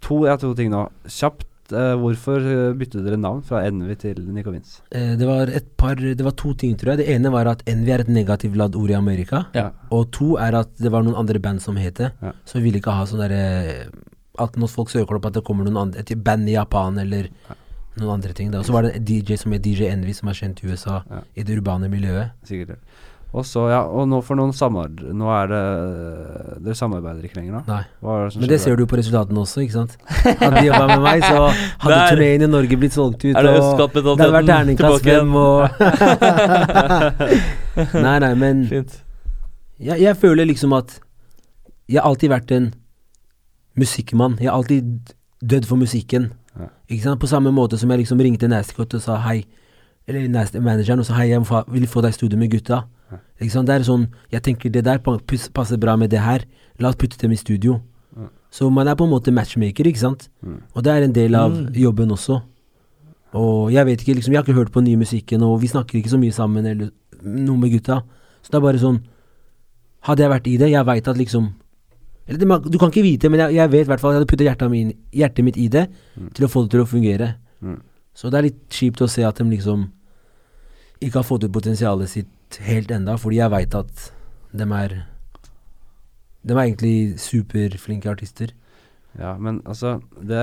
to, jeg har to ting nå. Kjapt. Uh, hvorfor eh, byttet dere navn fra Envy til Nico Vince? Uh, det var et par Det var to ting, tror jeg. Det ene var at envy er et negativt ladd ord i Amerika. Ja. Og to er at det var noen andre band som het det. Ja. Så vi ville ikke ha sånn derre At når folk søker opp at det kommer noen andre Et band i Japan eller noen andre ting. Og så var det en DJ som het DJ Envy, som er kjent i USA, Ja. i det urbane miljøet. Sikkert. det. Og så, ja, og nå for noen samarbeider Nå er det Dere samarbeider ikke lenger da? Nei. Hva er det som Men det ser du på resultatene også, ikke sant? Hadde de jobba med meg, så hadde turneen i Norge blitt solgt ut. Er det og det hadde vært terningkast tilbake fem og Nei, nei, men Fint. jeg, jeg føler liksom at Jeg har alltid vært en musikkmann. Jeg har alltid dødd for musikken. Ja. Ikke sant? På samme måte som jeg liksom ringte Nascot og sa hei, eller Nasty manageren og sa hei, jeg vil få deg i studio med gutta. Ja. Ikke sant? Det er sånn Jeg tenker det der passer bra med det her. La oss putte dem i studio. Ja. Så man er på en måte matchmaker, ikke sant? Mm. Og det er en del av Mm. jobben også. Og jeg vet ikke, liksom Jeg har ikke hørt på den nye musikken, og vi snakker ikke så mye sammen, eller noe med gutta. Så det er bare sånn Hadde jeg vært i det, jeg veit at liksom eller det, Du kan ikke vite, men jeg, jeg vet i hvert fall at jeg hadde puttet hjertet, min, hjertet mitt i det Mm. til å få det til å fungere. Mm. Så det er litt kjipt å se at de liksom ikke har fått ut potensialet sitt helt enda, fordi jeg veit at de er De er egentlig superflinke artister. Ja, men altså det,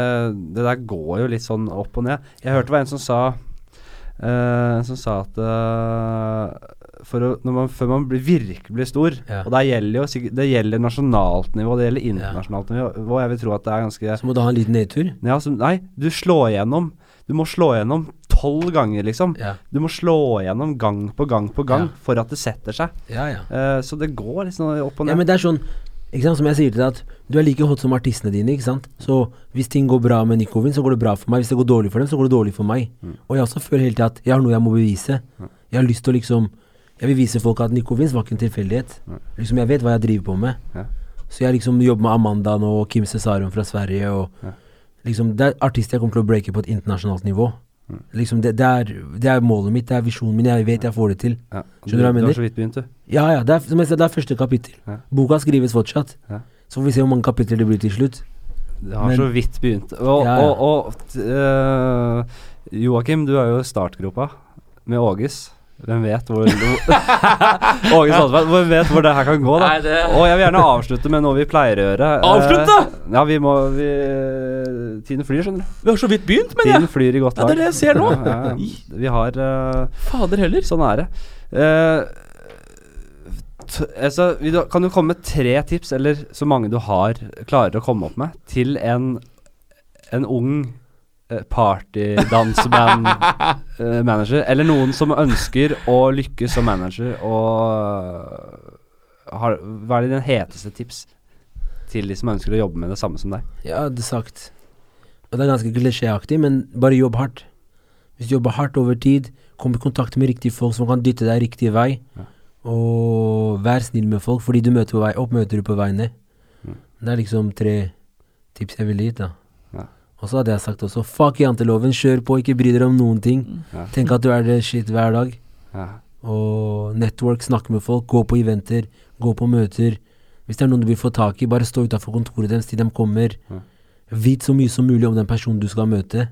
det der går jo litt sånn opp og ned. Jeg hørte det var en som sa uh, som sa at når man, før man blir, virkelig blir stor Ja. Og det gjelder jo Det gjelder nasjonalt nivå, det gjelder internasjonalt nivå. Jeg vil tro at det er ganske Så må du ha en liten nedtur. ja, så, Nei, du slår igjennom. Du må slå igjennom tolv ganger, liksom. Ja, Du må slå igjennom gang på gang på gang Ja. for at det setter seg. ja. ja. Eh, så det går sånn opp og ned. Ja, men det er sånn ikke sant, Som jeg sier til deg, at du er like hot som artistene dine. ikke sant? Så hvis ting går bra med Nikovin, så går det bra for meg. Hvis det går dårlig for dem, så går det dårlig for meg. Mm. Og jeg også føler hele tiden at jeg har noe jeg må bevise. Mm. Jeg har lyst til å liksom Jeg vil vise folk at Nico Vince var ikke en tilfeldighet. Liksom Jeg vet hva jeg driver på med. Ja. Så jeg liksom jobber med Amanda nå, og Kim Cesarum fra Sverige, og Ja. liksom Det er artister jeg kommer til å breake på et internasjonalt nivå. Mm. Liksom det, det, er, det er målet mitt, det er visjonen min, jeg vet jeg får det til. Ja. Skjønner du hva jeg mener? du har så vidt begynt, du. Ja, ja, det er, som jeg sa, det er første kapittel. Boka skrives fortsatt. Så får vi se hvor mange kapitler det blir til slutt. Det har Men- så vidt begynt. Og, ja. og, og t- øh, Joakim, du er jo i startgropa med Åges. Hvem vet hvor Åge Sandberg, hvem vet hvor det her kan gå, da? Nei, det Og jeg vil gjerne avslutte med noe vi pleier å gjøre. Avslutte?! Avslutte? ja, vi må vi, Tiden flyr, skjønner du. Vi har så vidt begynt, men Tiden flyr i godt Ja, det er det jeg ser nå. Ja. Vi har uh, Fader heller. Sånn er det. Uh, altså, du, kan du komme med tre tips, eller så mange du har, klarer å komme opp med, til en, en ung eh, partydanseband-manager, eller noen som ønsker å lykkes som manager, og har, hva er dine heteste tips til de som ønsker å jobbe med det samme som deg? Jeg hadde sagt Og det er ganske klisjéaktig, men bare jobb hardt. Hvis du jobber hardt over tid, kom i kontakt med riktige folk som kan dytte deg riktig vei, Ja. og vær snill med folk, fordi du møter på vei opp, møter du på vei ned. Mm. Det er liksom tre tips jeg ville gitt, da. Og så hadde jeg sagt også fuck janteloven, kjør på, ikke bry dere om noen ting. Ja. Tenk at du er det shit hver dag. Ja. Og network, snakke med folk, gå på eventer, gå på møter. Hvis det er noen du vil få tak i, bare stå utafor kontoret deres til de kommer. Ja. Vit så mye som mulig om den personen du skal møte,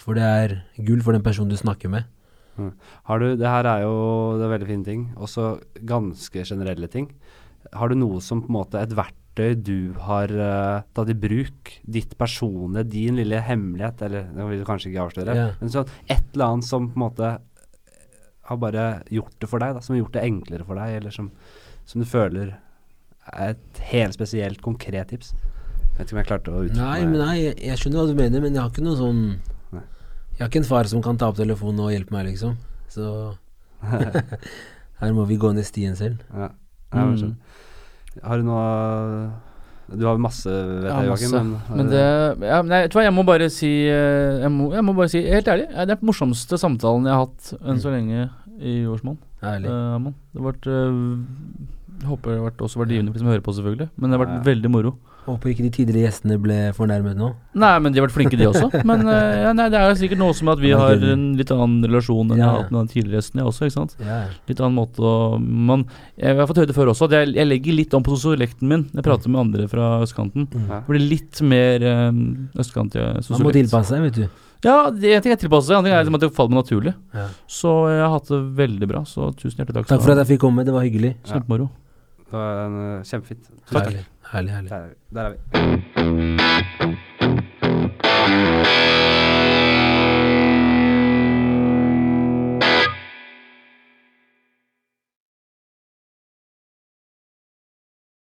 for det er gull for den personen du snakker med. Har du, det her er jo det er veldig fine ting, også ganske generelle ting. Har du noe som på en måte et verktøy du har uh, tatt i bruk? Ditt personlige, din lille hemmelighet, eller det vil du kanskje ikke avsløre, yeah. men sånn et eller annet som på en måte har bare gjort det for deg, da, som har gjort det enklere for deg, eller som, som du føler er et helt spesielt konkret tips? Jeg vet ikke om jeg klarte å uttrykke Nei, men nei, jeg, jeg skjønner hva du mener, men jeg har ikke noe sånn Nei. Jeg har ikke en far som kan ta opp telefonen og hjelpe meg, liksom. Så her må vi gå ned stien selv. Ja. jeg men Mm. Har du noe Du har masse, vet jeg, Joakim. Men, Men det ja, Nei, vet du hva, jeg må bare si eh, Jeg må, jeg må bare si helt ærlig, eh, det er den morsomste samtalen jeg har hatt enn så lenge i årsmålen Uh, det har vært uh, håper det har vært, også vært givende for de som hører på, selvfølgelig. Men det har vært veldig moro. Håper ikke de tidligere gjestene ble fornærmet nå. Nei, men de har vært flinke, de også. Men eh, ja, nei, det er sikkert noe som at vi har en litt annen relasjon enn jeg Ja, har hatt med den tidligere gjestene også, ikke sant. Ja. Litt annen måte å man, Jeg har fått høre det før også, at jeg, jeg legger litt om på sosiolekten min jeg prater med andre fra østkanten. Mm. Det blir litt mer um, østkant Man må tilpasse seg, vet du. Ja, en ting er tilpasse seg, en ting er liksom at det faller meg naturlig. Ja. Så jeg har hatt det veldig bra, så tusen hjertelig takk. Takk for at jeg fikk komme, det var hyggelig. Kjempemoro. Det var en, eh, kjempefint. Tusen takk. Dale, dale. dale, dale.